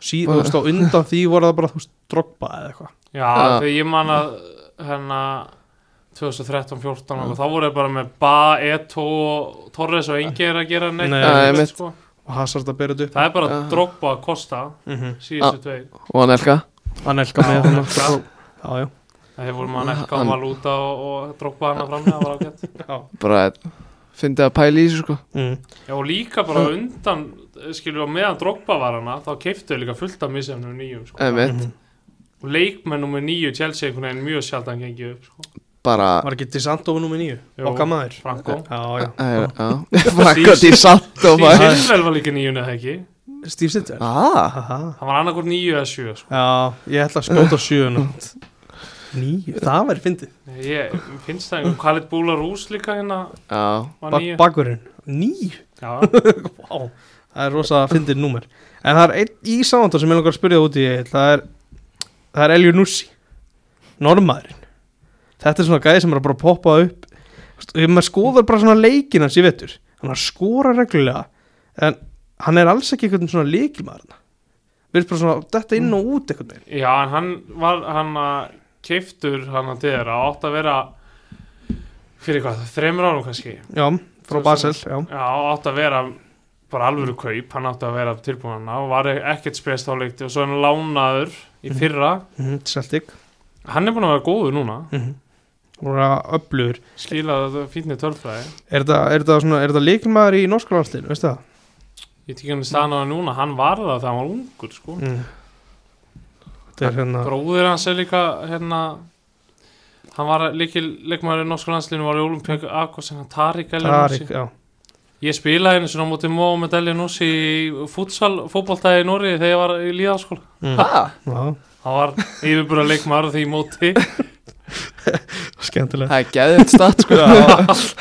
Sí, Bara- þú veist á undan því voru það bara þú veist drogba eða eitthvað. Já þegar ég man að hérna 2013-14 og þá voru þeir bara með Ba, Eto, Torres og Engi er að gera neitt Nei, ég mitt. sko. Og Hazard að bera þetta upp Það er bara Já. Drogba, Costa mm -hmm. síðustu tveir og hann elka hann elka með hann Elka. já, já, Það voru maður nekka Hann- á Malúta og, og Drogba hann að framlega, það var ágætt já. Bara, fyndi að pæla í þessu sko Mm. Já og líka bara undan skilur á meðan Drogba var hana þá keiftu líka fullt af misefnum nýjum sko. Einmitt, Mhm. og leikmenn nummer nýju Chelsea einhvern veginn mjög sjaldan gengið upp sko. Bara var ekki Disanto nummer nýju Jú. okkar maður. Franco. Já, já. Til satt og Steve Silvel var líka nýjun eða ekki? Steve Sitter Ah, Aha. hann var annarkur nýju eða sjö sko. já, ég ætla að skjóta sjöun nýju, það væri fyndið. Ég finnst það einhver Khalid Boularus líka hérna? Já, var Ba nýju nýju Já, Vá, það er rosa fyndið númer. En það er einn í samantóð sem ég langar að spyrja út í. Það er, það er Elju Nussi. Normaðurinn Þetta er svona gæði sem er að bara poppa upp. Ef maður skoðar bara svona leikin hans í vetur. Hann að skora reglulega En hann er alls ekki eitthvað svona leikilmaður Við erum bara svona Þetta inn og út eitthvað með já en hann var hann að keiftur hann að þeirra átt að vera fyrir hvað, þreymur árum kannski? Já, frá Basel Já, Já, átt að vera bara alvöru kaup, hann átti að vera tilbúin hana og var ekkert spest á leikti. Og svo hann lánaður í Mhm. fyrra. Mm Celtic. Hann er búin að vera góður núna. Mm Og það öflugur skilaði fínni tölfræði Er þetta, er þetta, svona, er þetta leikilmaður í norsku landsliðinu, veistu það? ég tek hann í staðan á hann núna, hann var það þegar hann var ungur sko. Mm. Þetta er hérna bróðir hans er líka hérna hann var líkil leikmaður í norsku landslinu var í Olympiak Akos en hann Tarik Tarik, já ég spilaði einu svona á móti Mohamed Elionussi í futsal fótboltaði í Nóri þegar ég var í líðaskóla mm. Ha? Já, hann var yfirbúra leikmaður því í móti skemmtilegt. Það er geðið start sko.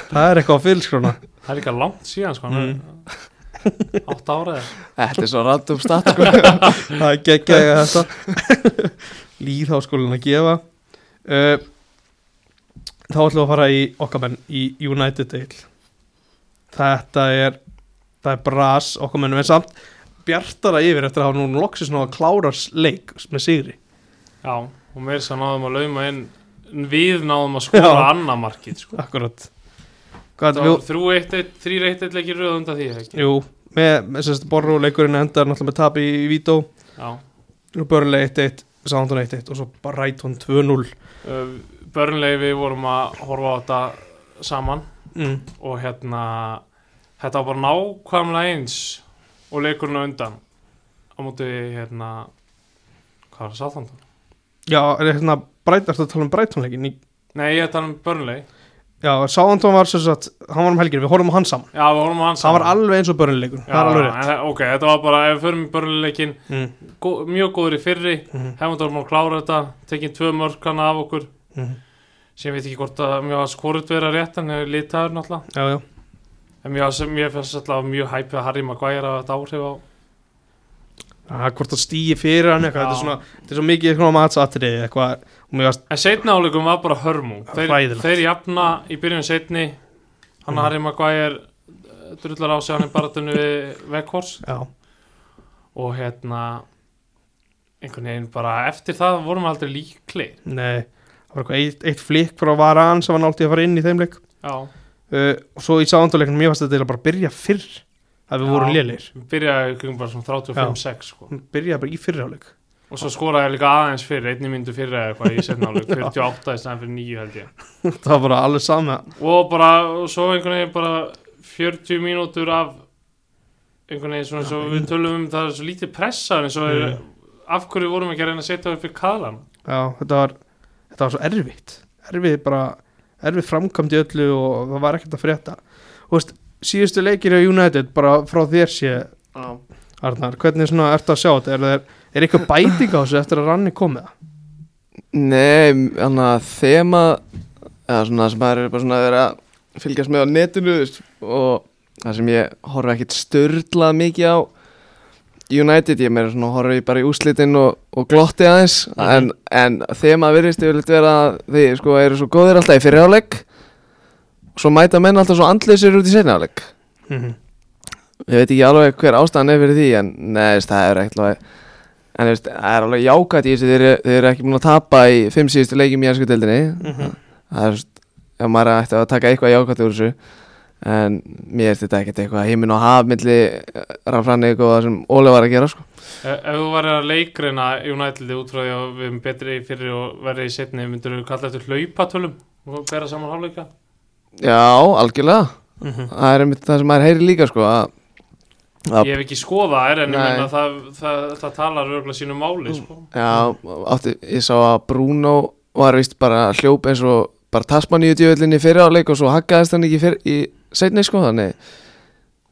Það er eitthvað á fylskróna það er líka langt síðan sko Mm. mm. átt áraði Þetta er svo random start sko. Það er geggjaði þetta. Lýðháskólinn að gefa. Uh, Þá ætlum við að fara í okkar menn í United Dale. Þetta er Það er bras okkar mennum en samt bjartara yfir eftir að hafa nú loksins ná að klára leik með sigri. Já og meir sem náðum að lauma inn við náðum að skora Já. annað markið sko. Akkurat þrjú eitt, eitt, þrjú eitt, eitt leikir röð undan því ekki Jú, með, með sérst Borro leikurinn endar náttúrulega með tap í, Vító já og Börle 1-1, Sándon 1-1 og svo bara Rætón 2-0 Uh, Börnlegi við vorum að horfa á þetta saman mm. og hérna þetta var bara nákvæmlega eins og leikurinn undan á móti hérna hvað var það sáþandan? Já, er hérna Bræt, ertu að tala um Brætónleikin? Nei, ég er að tala um Börnlegi Já, Sándon var sem sagt, hann var um helginu, við horfum á hann saman Já, við horfum á hans Það var alveg eins og Já, það er alveg rétt en, ok, þetta var bara, ef við förum í Börnleikin mm. gó, mjög góður í fyrri Mhm. hefum þetta að klára þetta, tekið tvö mörkana af okkur Mm. sem ég veit ekki hvort að mjög að skorut vera rétt en hefur litaður náttúrulega Já, já, en mér, mér finnst alltaf mjög hæpið að Harry Maguire að þetta áhrif á það er hvort að stíi fyrir hann eitthvað, þetta er svona, þetta er svo mikið svona matsatriði eitthvað, varst, En setni áleikum var bara Já, þeir, þeir jafna í byrjun setni Hann mm. Harry Maguire eh, drullar á sig hann í baratunni við Veghors og hérna einhvern veginn bara eftir það vorum við aldrei líkli nei það var eitthvað eitt, eitt flikk frá Varan sem var náttúrulega að fara inn í þeim leik. Uh, og svo í Sándonleikinu, mér varst þetta bara að byrja fyrr að við Já. vorum lélir við byrjaði bara svona 35-6 sko. byrjaði bara í fyrrháleik og svo skoraði ég líka aðeins fyrir einni myndu fyrir eða eitthvað í setni áleik 48 í stæðan fyrir 9 held ég. Það var bara alveg sama. Og bara, og svo einhvern veginn bara 40 mínútur af einhvern veginn svona og við tölum um það er svo lítið pressa eins og er, af hverju vorum við ekki að reyna að setja upp fyrir kaðlan já, þetta var, þetta var svo erfitt. Erfið bara, erfið framkvæmt í öllu og það var ekkert að frétta. Og veist, síðustu leikir á United bara frá þér sé Arnar, hvernig svona ertu að sjá þetta? Er, er, er eitthvað bæting á þessu eftir að ranni komið? Nei, þannig að þema eða svona sem maður er bara svona að vera að fylgjast með á netinu veist, og það sem ég horfa ekkit störlað mikið á United, ég meira svona horfa ég bara í úslitin og, og glotti aðeins en, en þema virðist yfirleitt vera að þið sko eru svo góðir alltaf í fyriráleik og svo mæta menn alltaf svo andleysir út í seinjáleik Mm ég veit ekki alveg hver ástæðan er fyrir því en neðist það er ekkert alveg en þú veist, það er alveg jákvæmt í þessu þeir, þeir eru ekki búin að tapa í fimm síðustu leikjum í ennsku deildinni -hmm. það er, þú veist, ef maður ætti að taka eitthvað jákvæmt úr þessu en mér er þetta ekkert eitthvað heimin og haf milli rafrannig og það sem Óli var að gera sko. ef, ef þú væri að leikreina United út frá því að við erum betri í fyrir og verði í setni myndur við kalla eftir hlaupatölum og bera saman hálfleika já, algjörlega Mhm. það er einmitt það sem maður heyri líka sko, að, ég hef ekki skoða þær en ég Nei. menna það, það, það talar örgulega sínu máli sko. já, átti, ég sá að Bruno var vist bara hljóp eins og bara Tasmaníu djöfullinni fyrir áleik og svo haggaðist hann ekki fyrir, í setni sko, þannig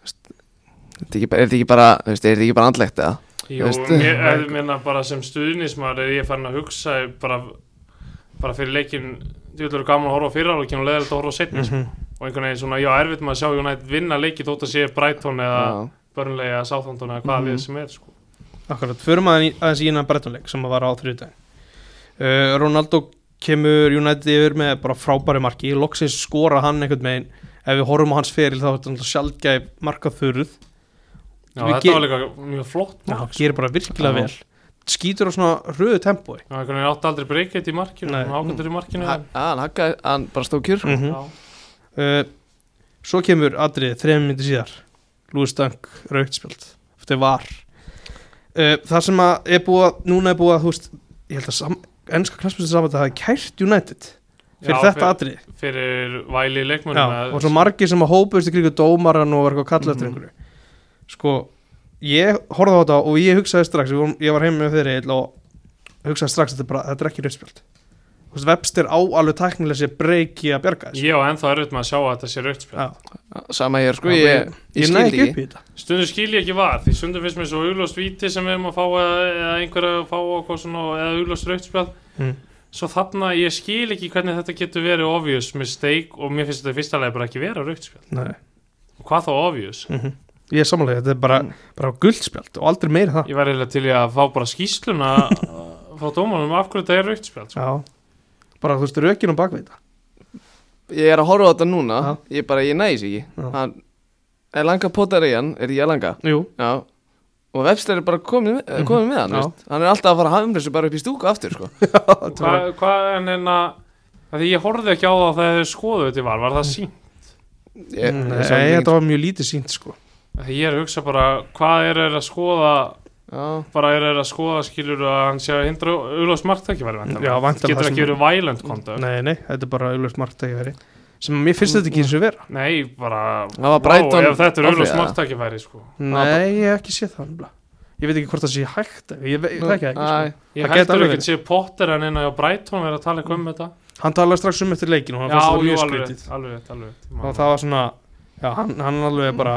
veist, þetta er ekki er ekki bara er þetta ekki bara andlegt eða Jú, ég, ég meina bara sem stuðnismar er ég farin að hugsa bara, bara fyrir leikin djúðlega gaman að horfa á fyriráleikin og leðilegt að horfa setni sko. og einhvern veginn svona, já, erfitt maður að sjá United vinna leiki þótt að sé Brighton eða Já. Burnley eða Southampton eða hvaða Mhm. lið sem er sko. Akkurat, förum aðeins í- innan brettunleik sem var á þriðdæðin uh, Ronaldo kemur United yfir með bara frábæri marki loksins skora hann einhvern veginn ef við horfum á hans feril þá er þetta sjálfgæf markaþurð já, Við þetta var líka mjög flott Já, mark, sko. gerir bara virkilega Já. vel skýtur á svona röðu tempói já, einhvern veginn átti aldrei breykið í markinu Nei. ágættur í markinu Ha- að hann hann bara stóð kjur sko. mm já, uh, Svo kemur Adrið þrejum myndi síðar Lúi Stang, rautspjöld Þetta var. Uh, Það sem að er búið að, núna er búið að veist, ég held að sam, ennska klassmyndir saman það hafi kært United fyrir Já, þetta atrið fyrir væli Já, leikmönum og svo margir sem að hópuðist í krigu dómaran og var eitthvað að kalla eftir Mhm. einhverju. Sko, ég horfði á þetta og ég hugsaði strax, ég var, heim með þeirri og hugsaði strax þetta er, bara, þetta er ekki veist, Webster á alveg tæknilega sér breyki að bjarga þessu. Ég á ennþá erfitt með að sjá að þetta sé rautspjál Já, Sama hér sko, ég, ég, ég skil næ ekki ekki upp í þetta. Stundum skil ég ekki var, því stundum finnst mér svo augljóst víti sem við erum að fá eða, eða einhver að fá okkur svona eða augljóst rautspjál mm. Svo þarna, ég skil ekki hvernig þetta getur verið obvious mistake og mér finnst þetta í fyrsta leið bara ekki vera Og hvað þá obvious? mm ég er samanlega, þetta er bara, bara guldspjald og aldrei meira það. Ég var bara af er þú veist, rökin og bakvið þetta Ég er að horfa á þetta núna Já. Ég bara, ég næs ekki Já. Hann, Elanga Potarían, er ég Elanga? Jú, Já Og Webster er bara komið, mm komið með hann, Já. veist Hann er alltaf að fara að hafa umreysu bara upp í stúku aftur, sko Hvað hva, en en að Því ég horfði ekki á það þegar þau skoðu þetta var, var það sínt? ég, Nei, þetta var mjög lítið sínt sko Því ég er að hugsa bara, hvað er þeir að skoða bara er að skoða skilur að hann sé að hindra auðvitað smartækifæri Getur ekki verið violent conduct Nei, nei, þetta er bara auðvitað smartækifæri sem mér finnst þetta ekki eins og vera. Nei, bara Brighton Ef þetta er auðvitað smartækifæri sko. Nei, ég hef ekki séð það. Ég veit ekki hvort það sé hægt Ég veit það ekki, ekki sko. Ég alveg ekki að sé Potter en inn á Brighton verið að tala eitthvað um þetta. Hann talaði strax um eftir leikinu og hann Já, fannst jú, mjög alveg skrítið. og það var svona hann, hann alveg bara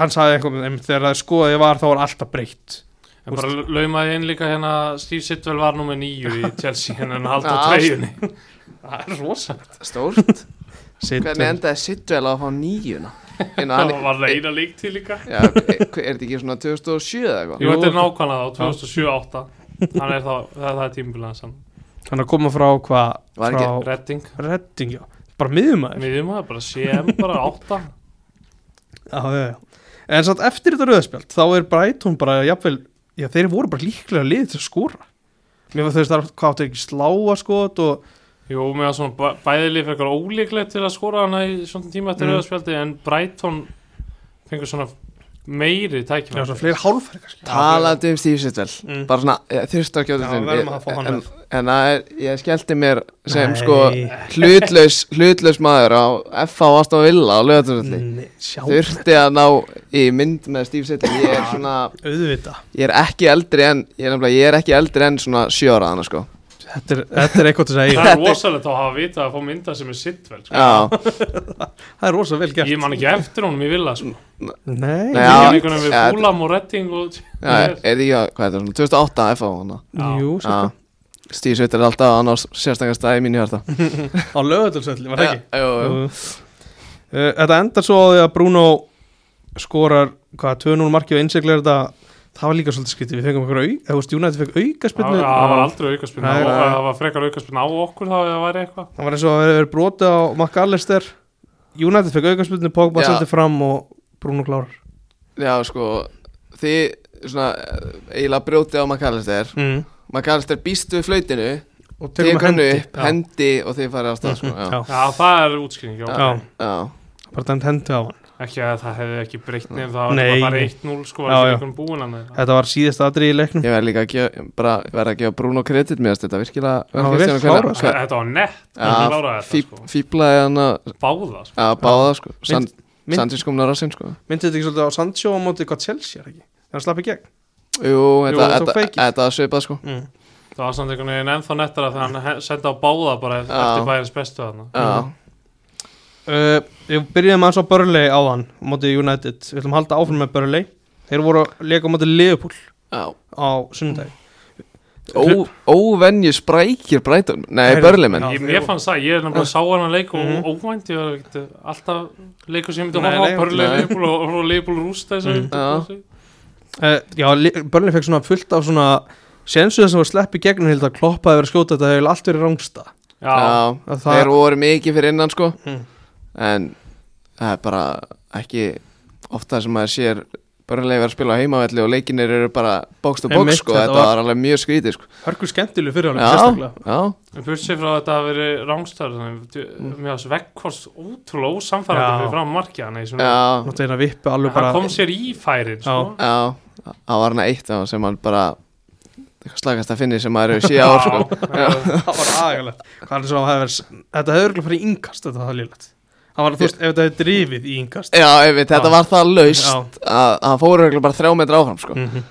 hann sagði eitthvað um þegar það skoðið var þá var alltaf breytt. En bara laumaði inn líka hérna Steve Sitwell var nummer nýju í Chelsea en hann halda Já, treyjunni. það er rosalegt. Stórt. Hvernig endaði Sidwell að fá nýjuna? Hérna, Það hann, var það eina lík til líka. Já, er, er þetta ekki svona 2007 eða eitthvað? Jú, þetta er nákvæmlega á 2007-08 Hann er þá, það, það er tímubilega sann hann að koma frá hvað? Redding, Redding, já, bara miðumæður miðjum að bara CM bara 8 já, já, já. En satt eftir þetta rauðspjald þá er Brighton bara jafnvel já, þeir voru bara líklega lið til að skora mér þau veist hvað áttu ekki sláa skot og Jú, með að svona bæ- bæði lið fyrir eitthvað ólíklegt til að skora hana í svona tíma eftir Mm. mm. en Brighton fengur svona meiri já, tækjum svona fleiri hálfæri kannski. Talandi um Steve Sidwell Mm. Bara svona, ég, þurfti að Já, gjóta verðum að fá hann en, en það er, ég skellti mér sem Nei. sko hlutlaus, hlutlaus maður á F.A. Aston Villa á Nei, sjá, Þurfti að ná í mynd með Steve Sidwell Ég er svona, auðvita ég er ekki eldri en Ég er, ég er ekki eldri en svona sjóraðana sko þetta er, þetta er eitthvað til að segja Það er rosalegt að hafa vitað að fá mynda sem er sittvel sko. Já, það er rosa vel gert Ég man ekki eftir honum í villa sko. Nei, Nei, Ég já. er einhvern veginn við ja, Fúlam og Redding og já er ekki að, hvað er það, svona 2008 F.A. jú, Steve Sidwell er alltaf annars sérstakast stæði mín í hjarta á lögadalsvelli, var það ekki? Jú, jú. Uh, Þetta endar svo því að Bruno skorar, hvað, 2-0 marki og innsiglar þetta, það var líka svolítið skrítið við fengum okkur au, eða þú veist, United fekk auka spilnu það var aldrei og nei. það var frekar aukaspilna á okkur þá eða það væri eitthvað það var eins og að vera brotið á McAllister United fekk auka spilnu, Pogba sendi fram og Bruno klárar Já, sko, þið svona eiginlega brjótið á McAllister mm. McAllister býst við flautinu og tekur hennu hendi upp, hendi og þið farið á stað sko, já. já. Já, það er. Já. bara dæmt hendi á hann ekki að það hefði ekki breytt nefn það var Nei. bara farið 1-0 sko, Já, já. með þetta var síðast aðri í leiknum. Ég verð líka að gefa, bara verð að gefa Bruno kredit mér þetta virkilega sko. Þetta var nett, hann fíb- sko. hann að Báða sko. Að báða sko. San, mynd- Sanchez kom nára sinn sko. Myndið þetta ekki svolítið á Sancho á móti hvað Chelsea er ekki? Þannig að slappi gegn? Jú, þetta, það tók þetta, feikið. þetta var svipað sko. Mm. Það var samt einhvern veginn ennþá nettara þegar hann sendi á báða bara eftir bæjarins bestu Uh, við byrjuðum aðeins á Burnley áðan á móti United, við ætlum að halda áfram með Burnley. Þeir voru að leika á móti Liverpool já. á sunnudagi Ó, Óvenju sprækir Brighton. Nei, Börlimenn já. Ég, mér fannst það, ég er nefnilega sá hann að leika og óvænt, ég var ekkert alltaf leikur sem ég myndi að nei, á. Leifbúl og, og Leifbúl rústa þess Mhm. að uh, Já, Li- Burnley fekk svona fullt af svona sensu þess að var sleppi gegn held að kloppa hefur skjóta þetta hefur allt verið rángsta Já, Já, Að það- þeir voru mikið fyrir innan sko. Mm. En það er bara ekki ofta sem maður sér Börnlega verið að spila á heimavelli og leikinir eru bara to box Einmitt, sko, þetta var- alveg mjög skrítið sko. Hörkur skemmtileg fyrir alveg Já, sérstaklega. já, en burt sér frá þetta að veri rángstæður mér varst vekkvort ótrúlega ósamfærandi fyrir fram markið hann í svona já, Náttúrulega eina vippu alveg hann bara kom sér í færin sko. já. Það var hana eitt sem hann bara eitthvað slagast að finni sem maður hefur síða á sko. Já. Það var er að hefur Þetta hefur í yngast Þetta var Það var, þú veist, ef þetta hefur drifið í yngast Já, einmitt, þetta Já. var það laust að að hann fóru örugglega bara þrjá metra áfram sko. Mhm.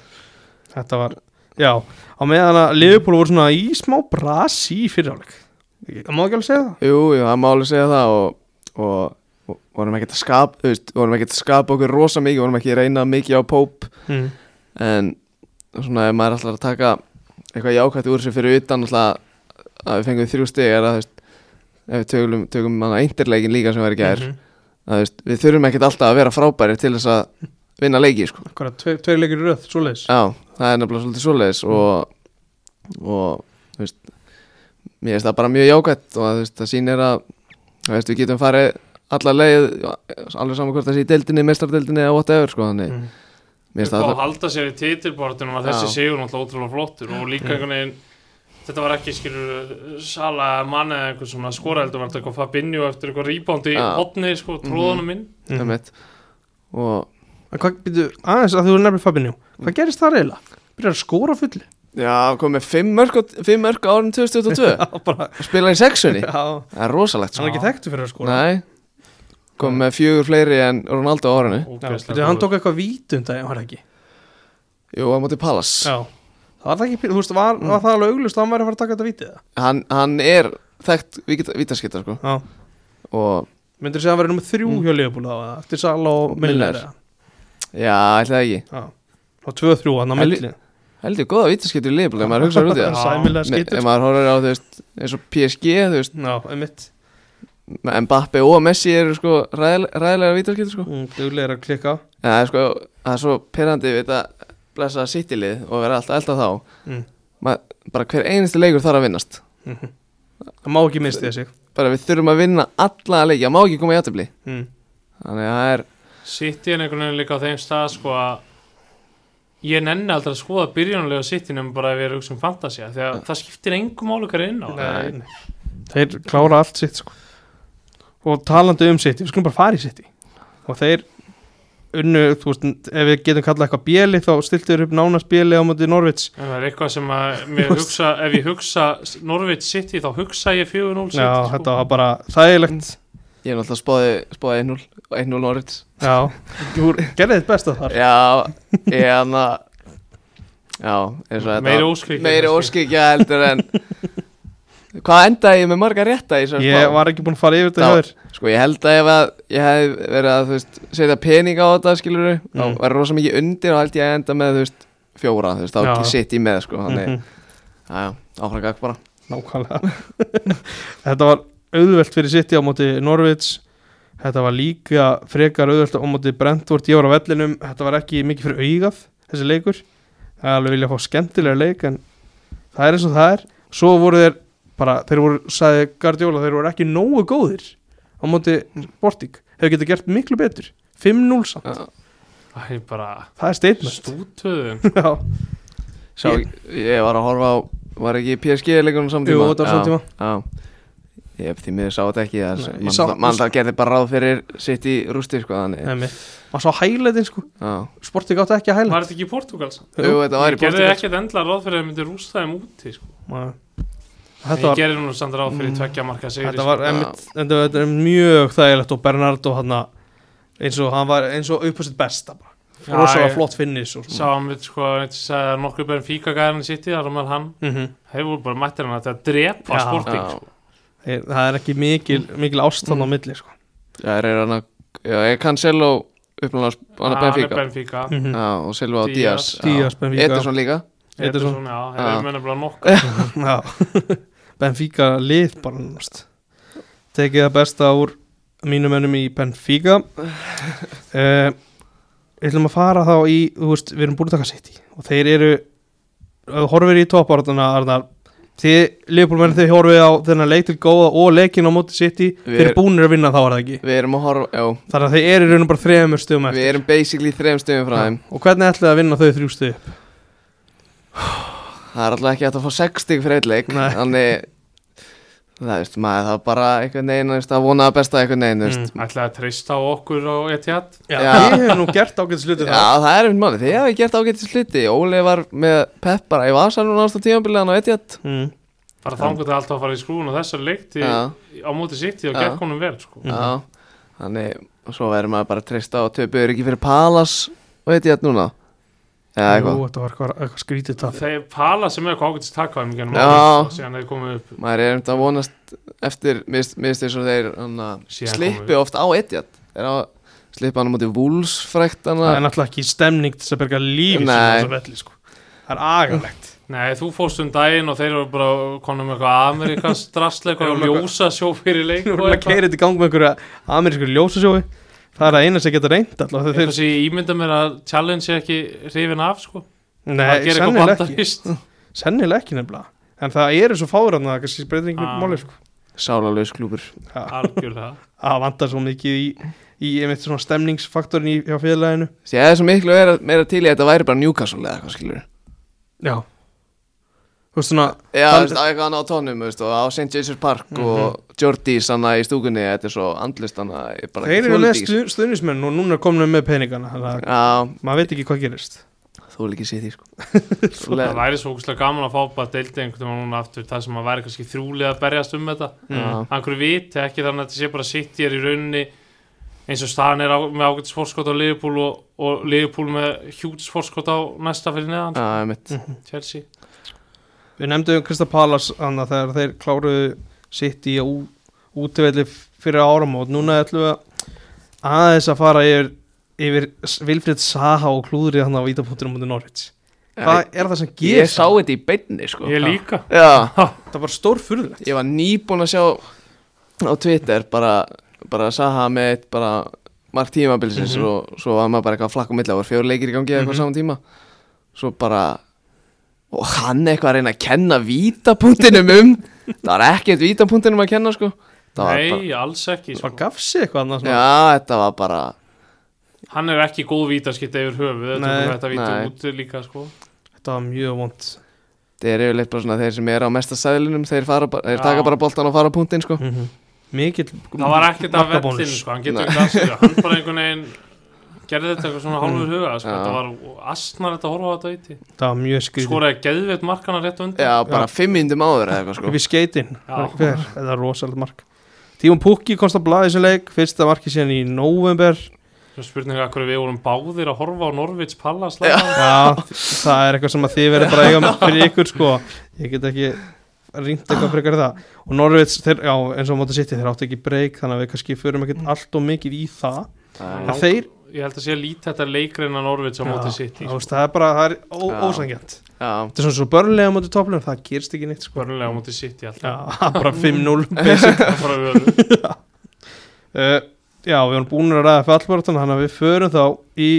Þetta var Já, á meðan að Liverpool voru svona í smá brasi í fyriráleik Það má ekki alveg segja það Jú, jú, það má alveg segja það og, og, og vorum ekki að skapa þú veist, vorum ekki að skapa okkur rosa mikið vorum ekki að reyna mikið á Pope mm. en svona ef maður alltaf að taka eitthvað jákvæmt úr sem fyrir utan alltaf að við fengum þrjú stig er að þú veist, ef við tökum, tökum manna eindirleikin líka sem var í gær Mhm. að þú veist, við þurfum ekkert alltaf að vera frábæri til þess að vinna leiki sko. Tveir, tveir leikir í röð, svoleiðis Já, það er nefnilega svolítið svoleiðis og, og þú veist, mér finnst það bara mjög jákvæmt og veist, það sýnir að við getum farið alla leið alveg saman hvort það sé í deildinni, mestardeildinni eða whatever sko, þannig mm. og að halda sér í titilbortunum að þessi sigur náttúrulega ótrúlega flottur og líka einhvern veginn þetta var ekki skilur Sala mann eða einhvern svona skora heldur var þetta eitthvað Fabinho eftir eitthvað rebound í Já. hotni sko, tróðanum inn Mm. mm. og hvað, býtu, aðeins að þú er nefnir Fabinho. Hvað gerist það reyla? Byrjar að skóra á fulli já, komið fimm mörg, á- fimm mörg árin 2022 Já, bara og spila í sexunni. Já, það er rosalegt hann er sko. ekki þekktu fyrir að skóra Nei, komið með fjögur fleiri en Ronaldo á býtu, hann tók eitthvað vítum það, var það ekki? Jú, á móti Pallas Já Það var það ekki, þú veist, var, var það alveg auglust að hann væri að fara að taka þetta vítið það? hann, hann er þekkt vítaskita sko. Já og Myndir þú segja að hann verið nummið þrjú Mm. hjá Leopold þá, eftir Sala og Miller. eða? já, ætlaði ekki Já Og tvö þrjú hann á Hel- milli heldur góða vítaskita í liðbúli ef maður hugsaður út í það. Sæmilega Me- skittur ef maður horfir á þú veist eins og PSG þú veist Já, einmitt Mbappe og Messi eru sko ræðilega, vítaskita sko mm, Duglegir að klikka en það er sko það er svo perandi við þetta blessa sittilið og vera alltaf elda þá mm. Mað, bara hver einasti leikur þarf að vinnast Mhm. Það má ekki misti þessi bara við þurfum að vinna alla leiki það má ekki koma í aðtöfli mm. þannig að það er City er einhvern veginn líka á þeim stað sko að ég nenni aldrei að skoða byrjunulega City nema bara að hugsa um fantasía því að það skiptir engum álukar inn á Nei, nei. Þeir klára allt sitt sko. Og talandi um sitt Við skulum bara fara í sitt Og þeir unnu, þú veist, ef við getum kallað eitthvað bjeli þá stiltu þeir upp nánast bjeli á móti Norvits En það er eitthvað sem að mér hugsa, ef ég hugsa Norvits City þá hugsa ég 4-0 City Já, sko. þetta var bara þægilegt. Ég er náttúrulega spáði, spáði 1-0 1-0 Norwich. Já, þú gerði þitt besta þar. Já, ég hann að Já, eins og þetta Meiri óskikja heldur en Hvað endaði ég með marga rétta í þessar Ég var ekki búinn að fara yfir þetta þér. Sko ég held að ef að ég hef verið að veist setja pening á þetta skilur mm. þá Mm. verður rosa mikið undir og held ég að enda með veist fjóra þú veist þá ekki sitt í með sko þannig, Mhm, já, já, áfram gagg bara. Nákvæmlega. Þetta var auðvelt fyrir sitt á móti Norvits Þetta var líka frekar auðvelt á móti Brentford. Ég var á vellinum, þetta var ekki mikið fyrir augað þessi leikur. Það er alveg vilja fá skemmtilega leik en það er eins og það er. Svo voru þeir bara, þeir voru, sagði Guardiola þeir voru ekki nógu góðir á móti Sporting, hefur getið gert miklu betur. 5-0 samt, Já. Það er bara það er statement. stútuðum Já, Sjá, ég var að horfa á var ekki PSG leikunum samtíma? Jú, samtíma. Já, ég því miður sá þetta ekki ég mann, sá- mann það gerði bara ráð fyrir sitt í rústi sko maður sá hælætin sko. Já, Sporting átti ekki að hælæt Var þetta ekki í Portugals? jú, þetta var Ég í gerði Portugal. ekkert endla ráð fyrir að það myndi rústa þeim úti sko. En Þetta Ég var, gerði nú samt ráð fyrir tveggja marka sigri þetta sko. var einmitt, þetta, þetta er mjög þægilegt og Bernardo hann eins og hann var eins og upp á sitt besta rosalega flott finnis og Sá hann við sko, að nokkur bæðin fíka gæðan í City, þar á meðal hann mm -hmm. Þeir voru bara mættir hann að þetta drepa sporting sko. það er ekki mikil, mikil ástand á milli sko. já, er hann að Já, ég kann Sello uppnáðast hann að Hann er Benfica mm -hmm. Já, og Silva og Díaz. Díaz Benfica. Ederson líka Ederson. Ederson, já, þeir Já. eru meina bara nokkur Já Benfica lið bara náttúrulega tekið það besta úr mínum önum í Benfica. Uh, Við ætlum að fara þá í veist, við erum búin að taka sitt í og þeir eru horfir í toppártuna Arnar þið, Leopoldmenn, þið horfið á þennan leik til góða og leikin á móti sitt í Við þeir eru er- búinir að vinna þá er það ekki? Við erum að horfa, já. Þannig að þeir eru bara þremur stöðum Við eftir erum basically þrejum stöðum frá þeim. Og hvernig ætlaði að vinna þau þrjú stöð Það er alltaf ekki hægt að fá 6 stig fyrir eitt leik. Þannig Það veist, maður það bara einhvern veginn að vona að besta einhvern veginn veist. Ætlaði að treysta á okkur og Etihad Já, Já. ég hef nú gert ágætt sluti Já, það er einhvern máli, þið hefði gert ágættis hluti Óli var með Pep bara í vasanum násta tímabiliðan á Etihad mm. Bara þangur þetta alltaf að fara í skrúin og þessar leikti á móti City og Já. gekk honum vel sko. já Þannig, og svo verður maður bara að treysta og töpuður ekki fyrir Palas og núna eða Jú, eitthvað þetta var eitthvað, eitthvað skrítið tap. Þeir pala sem er eitthvað ágætist í Já. árið, síðan þeir komið upp. Maður er um þetta að vonast eftir minnst eins og þeir slippi komu- oft á Etihad. Þeir á slippa hann á móti Wolves frækt Það er náttúrulega ekki stemning til að berga lífi sko. Það er agalegt. Nei, þú fórst um daginn og þeir eru bara konum með eitthvað Amerikans drastlega, eitthvað Já, eitthvað- ljósa sjó fyrir leik og erum við að keira þetta í gang með einhverja amerískur ljósasjói Það er að eina sem geta reynd alltaf þeir, ég ímynda mér að challenge er ekki hrifin af sko. Nei, sennilega ekki. Sennilega ekki nefnilega. En það eru svo fáir að það kannski breytir einhver Ah. máli sko. sálarlaus klúpur Já, Algjörlega. Það vantar svo mikið í, í einmitt svona stemningsfaktorin í, hjá félaginu. Að það er svo miklu meira, meira til í að þetta væri bara Newcastle eða eitthvað skilur Já svona Já, veist, á eitthvað annað á tónum, þú veist, og á St. James' Park Mhm. og Jordís í stúkunni, þetta er svo andlist hana, ég bara Þeir eru með stu, stuðnismenn og núna er komin með peningana Þannig að Já, maður veit ekki hvað gerist. Þú vil ekki sé því, sko. Það væri svo ógustlega gaman að fá bara deildi einhvern veginn núna aftur það sem að væri kannski þrjúlega að berjast um þetta. Einhverju viti ekki þannig að þetta sé bara sitt ég er í rauninni eins og staðan er á, með ágætis fórskot á Liverpool og, og Liverpool með hjúts fórskot á næsta fyrir neðan Já, ég mitt Chelsea Við nefndum Krista Palas Þannig að þegar þeir kláruðu sitt í útivelli fyrir áramót. Núna ætlum við að aðeins að fara yfir, yfir Vilfrid Saha og klúðrið hann á vítapunktunum mútið Norvits Hvað er það sem Ég gerist? sá þetta í beinni, sko. Ég líka. Já, Það var stór furðulegt ég var nýbúin að sjá á Twitter bara, bara Saha með eitt bara mark tímabilsins Mhm. og svo var maður bara eitthvað að flakka á milli, það voru fjóri leikir í gangi eða eitthvað Mhm. saman tíma. Svo bara og hann eitthvað að reyna að kenna vítapunktinum um það var ekkert vítapunktinum að kenna sko það Nei, alls ekki Það sko. gaf sig eitthvað annars bara, já, þetta var bara Hann er ekki góð vítaskitt yfir höfuð Þetta Nei, er þetta nei. út líka sko. Þetta var mjög vond það er yfirleitt bara svona þeir sem er á mesta sæðlinum þeir, fara, bara- þeir taka bara boltan og fara á punktin sko mm -hmm. Mikill Það var ekkert markabónus. vellinu sko. Hann getur ekki aðstöðu Hann bara einhvern veginn gerði þetta eitthvað svona hálfur huga sko. Þetta var asnar þetta að horfa á þetta víti Það var mjög skrítið. Skoraði geðveitt markana rétt undan. Já, bara fimm myndum áður eða eitthvað sko. Við skeitin Já. Það er rosalega mark. Tímon Pukki komst að blaði sem leik Fyrsta marki síðan í november spurninga að hverju við vorum báðir að horfa á Norvits Pallas Já. Já, það er eitthvað sem að þið verður bara að eiga með fyrir ykkur sko. Ég get ekki rýnt eitthvað frekar það. Og já, eins og mótið sitt þeir áttu ekki breyk Þannig að við kannski förum ekkert allt og mikið í það. Það En þeir, Ég held að sé lítið þetta leikreina Norvits á móti sitt já, veist, það er bara, það er ó, Já. ósangjant já, Þetta er svona svo börnlega mótið toplum, það gerst ekki neitt sko. Börnlega á móti sitt í Já, bara 5-0 basic Það er bara við uh, Já, við erum búin að ræða fallbortan Þannig að við förum þá í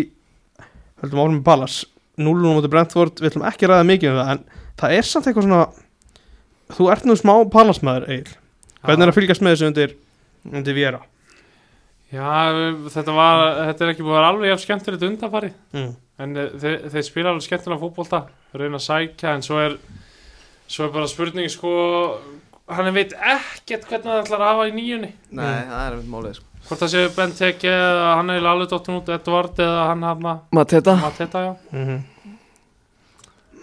Höldum árum með Pallas 0-0 mótið Brentford, við ætlum ekki að ræða mikið um það En það er samt eitthvað svona Þú ert nú smá Pallasmaður, Egil Hvernig er að fylgjast með þessu undir, undir Viera? Já, þetta var, þetta er ekki búið að vera alveg jafn skemmtilegt undanfari Mm. En eh, þeir, þeir spila alveg skemmtilega fótbolta Reyna að sækja En svo er Svo er bara spurning sko Hann veit ekkert hvernig það ætlar að hafa í nýjunni. Nei, það er einmitt málið sko. Hvort það sé Benteke eða hann er alveg dottin út Edvard eða hann hafna Mateta. Mateta já. Mm -hmm.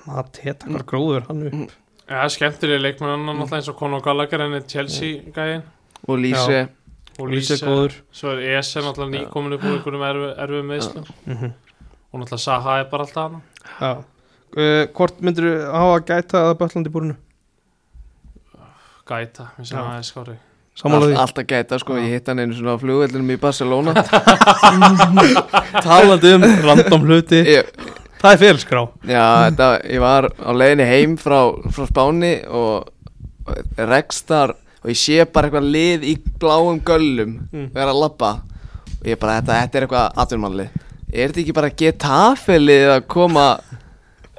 Mateta, hvað gróður hann upp? Já, skemmtilega leikmenn hann náttúrulega eins og Conor Gallagher en er Chelsea gæðin og Lýse og Lýsi Lýse góður. Svo er Esen náttúrulega nýkomin upp úr einhverjum erfi, erfið meðslum mm -hmm. og náttúrulega Saha er bara alltaf hann Já. Uh, Hvort myndir þú hafa að gæta að Böllandi búrinu? Gæta, mér sem Já. það er skári því. Alltaf gæta sko, ég hitt hann einu svona á flugvellinum í Barcelona. Talandi um random hluti. Ég, Það er fyrirskrá Já, þetta, ég var á leiðinni heim frá, frá Spáni og, og rekst þar og ég sé bara eitthvað lið í bláum göllum Mm. vera að labba. Og ég bara, þetta, þetta er eitthvað atvinnmannlið Er þetta ekki bara getafilið að koma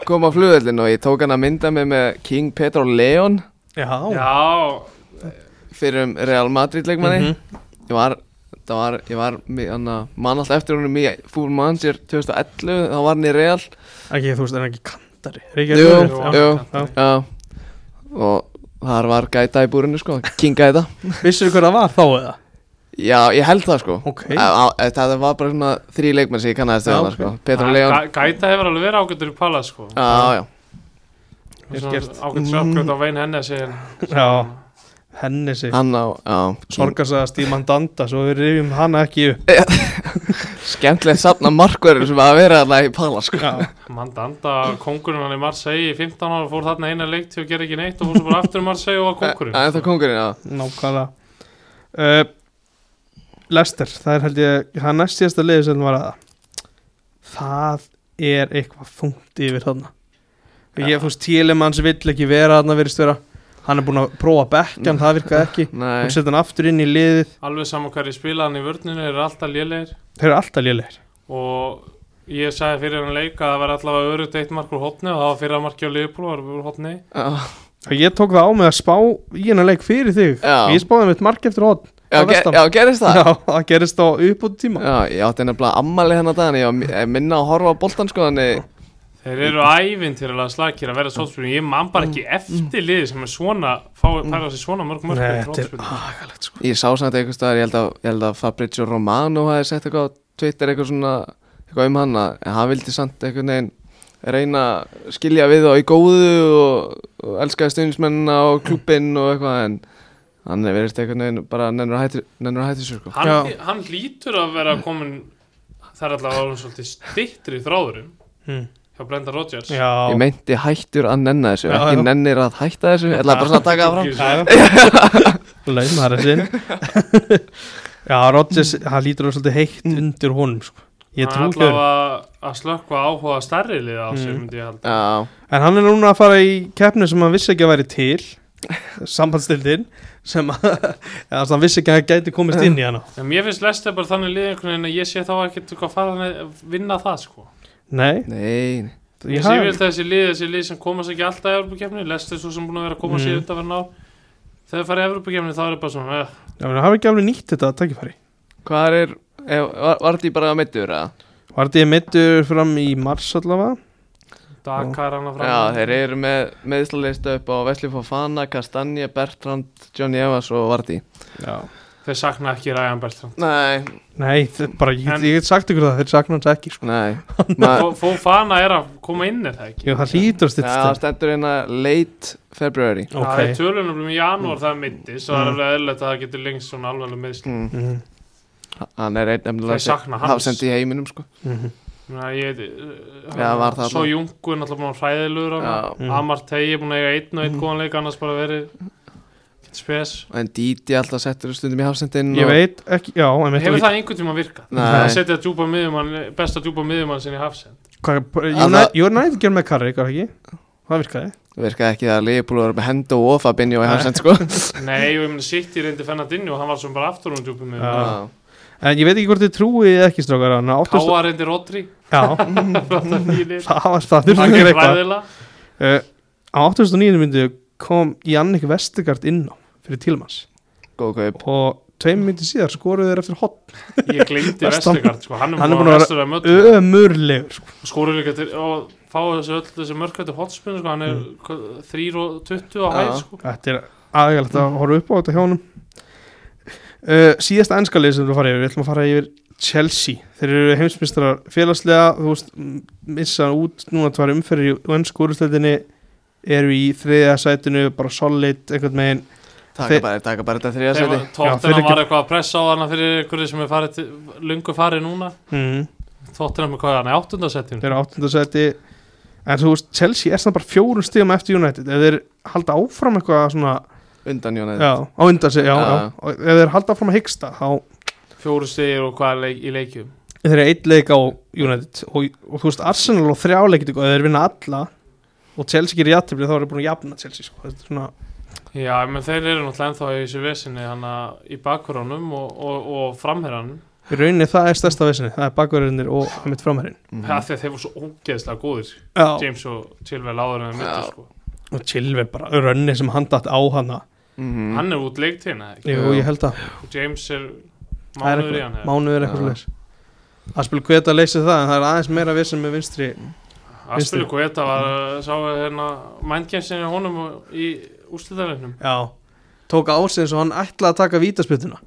koma á flugvellin og ég tók hann að mynda mig með King Pedro Leon Já, Já, fyrir um Real Madrid leikmanni. Mhm. ég var, það var, ég var mi- hana, man alltaf eftir honum í Fúl Manager 2011, þá var hann í Real. Ekki, þú veist, er hann ekki kantari. Er Jú, jú, Já. já. Og þar var gæta í búrinu sko, King gæta Vissir þú hver það var þá eða? já, ég held það sko. Ok. Á- á- það var bara svona þrý leikmenn sem ég hana ok. sko, Petro Leon. Gæ- Gæta hefur alveg verið ágættur í Pallas sko. Já, já, gert. Ágættur sjákvæmt á vein henni að segja Já, henni sig hann á já, King- Sorgarsagast í Mandanda Svo við rifjum hana ekki upp skemmtilegt safna markverður sem að vera þarna í pala sko. Mandanda, kongurinn hann í Marseille í 15 ára fór þarna eina leik til að gera ekki neitt og fór svo bara aftur í Marseille og var kongurinn En það kongurinn, já. Nákvæmlega. Uh, Lester, það er held ég það er næst síðasta liði sem var að það er eitthvað þungt yfir þarna. Ég, þú veist, Tílemanns vill ekki vera þarna verið störa hann er búin að prófa bekkjan, það virkaði ekki. Nei, og setja hann aftur inn í liðið. Alveg saman hverju spila hann í vörninu er alltaf lélegir. Þeir eru alltaf lélegir. Og ég sagði fyrir hann leik að það var allavega örugt eitt mark úr hotni og það var fyrir að markja á Liverpool var úr hotni. Og ég tók það á mig að spá í hennar leik fyrir þig. Já. ég spáði mitt mark eftir hot já, ge já, gerist það? Já, það gerist á uppbúti tíma Já, ég átti nefnilega ammali hennar daginn. Ég var ég minna að horfa á boltan sko Þannig, Þeir eru ævintýralega slakir að vera sótspilum Ég man bara ekki eftir liði sem er svona fá, færa sér svona mörg mörg Nei, þetta er agalegt sko. Ég sá samt einhvers staðar Ég held að, ég held að Fabrizio Romano hafi sett eitthvað á Twitter Eitthvað svona, eitthvað um hann að Hann vildi samt einhvern veginn reyna að skilja við og í góðu og, og elskaði stuðnismennina og klúbinn og eitthvað en hann er verið einhvern veginn bara nennur að hætti, sér sko. hann, hann lítur að vera komin Það er allavega svolítið stittri þráðurinn. Hmm. Hjá Brenda Rodgers? Já, Ég meinti hættur að nenna þessu. Já, Ekki já. nennir að hætta þessu. Ég ætla bara svona að taka það fram. Ekki svo- laum það er sinn Já, Rodgers, hann lítur alveg svolítið heitt undir honum sko. Ég trú ekki öðru. allavega að slökka áhuga stærri lið á sig Mm. myndi ég halda. Já, En hann er núna að fara í keppni sem hann vissi ekki að væri til Sambandstildin sem að, ja, hann vissi ekki að hann gæti komist inn í hana. En mér finnst Lester bara þannig lið einhvern veginn að ég sé þá ekkert hvað fara hann að vinna það sko Nei, nei, nei. Ég sé vel þessi lið, þessi lið sem komast ekki alltaf í Evropakefni, Lester svo sem búin að vera að koma sér Mm. undan verðin á Þegar það farið í Evropakefni þá er það bara svona eh, Já, menn það hafa ekki alveg nýtt þetta tækifæri? Hvað er, ef, var, var þetta bara að meittur eða? Var þetta ég mittur fram í mars allavega? Dakar hann að fram. Já, þeir eru með meðslalista upp á Vesli Fofana, Kastanje, Bertrand, Johnny Evans og Vardí Já Þeir sakna ekki Ryan Bertrand Nei, Nei, bara, ég, En- ég get sagt ykkur það, þeir sakna hans ekki sko. nei Ma, Fofana er að koma inn er það ekki Já, það hlýtur að Já, styrst það stendur hérna late February Það er Ok tölunum um í janúar það er myndi svo það er Mm. alveg eðlilegt að það getur lengst svona alveg meðsl mm. Mhm, Hann er einn Þeir sakna hans. hafsend í heiminum sko mhm. ég, Já, var það Svo allavega. Jungu er náttúrulega búin að hræðilegur Já. Mm. Amartey er búin að eiga einn og einn Mm. góðan leik annars bara verið spes. En Didi alltaf settur stundum í hafsendin Ég veit ekki, já Hefur það einhvern tíma virkað? Nei. Það setja djúpa miðjumann, besta djúpa miðjumann sinni í hafsend? Hvað, Alla- United gerð með Carrick, var það ekki? Það virkaði Virkaði ekki að Leopold var með henda og Fabinho í hafsend sko. Nei, og ég meni City reyndi Fernandinho og hann var svona bara aftur um djúpa miðjumann. En ég veit ekki hvort þið trúið ekki strákar Káa reyndi Rodri. Það var það þurfti Það að gera gekk eitthvað. ræðilega. Uh, Á 89 myndi kom Jannik Vestergaard inn á fyrir Tílmans Góð kaup. Og tveim myndi síðar skoruðu þeir eftir hot Ég glemdi Vestegard sko. Hann er Hann er búin búinn að mötu ömurlegur sko. Skóru líka til og fá þessi öll þessi mörkvættu hotspinn sko. Hann er Mm. 3 og 20 á hæð sko. Þetta er aðgæðilegt að horfa upp á þetta hjá honum. Uh, Síðasta enskalið sem við fara yfir. Við ætlum að fara yfir Chelsea. Þeir eru heimsmystrar félagslega. Þú veist, m- missa út. Núna tvær umferðir í ennsku úrstöldinni eru í þriðja sætinu. Bara solid einhvern megin Taka bara, taka bara þetta Þegar seti ekki- var eitthvað að pressa á hana fyrir ykkur sem er farið til, lungu farið núna mm. Tottenham er hvað hann er áttundasettjum þeir eru áttundasæti en þú veist, Chelsea er svona bara fjórum stíðum eftir United ef þeir halda áfram eitthvað svona Undan Jónæð já, á undan sig, já, já. Já. Ef þeir halda áfram að hyggsta þá Fjóru stegir og hvað er leik, í leikjum þeir eru eitt leik á United og, og þú veist, Arsenal og þrjáleikit og þeir vinna alla og Chelsea gerir játtifli þá eru búin að jafna Chelsea sko. þetta er svona, Já, menn þeir eru náttúrulega ennþá í þessu vesinni hana í bakgránum og, og, og framherranum í rauninni það er stærsta vesinni, það er bakverðinir og mitt framherrin mm. þegar þeir voru svo ógeðslega góðir já, James og Chilwell áður en Já. mittu sko. og Chilwell bara, rönni sem hann datt á hana Mhm. Hann er út leiktíðina ekki Jú, ég held að og James er Það er mánuður í eitthvað- hann mánuður eitthvað Já. leis að spila hveta að leysa það en það er aðeins meira vissin með vinstri Aspili Guetta var sá hérna mindgamesinni honum í úrslitaðleiknum já, tók á sig eins og hann ætlaði að taka vítaspytuna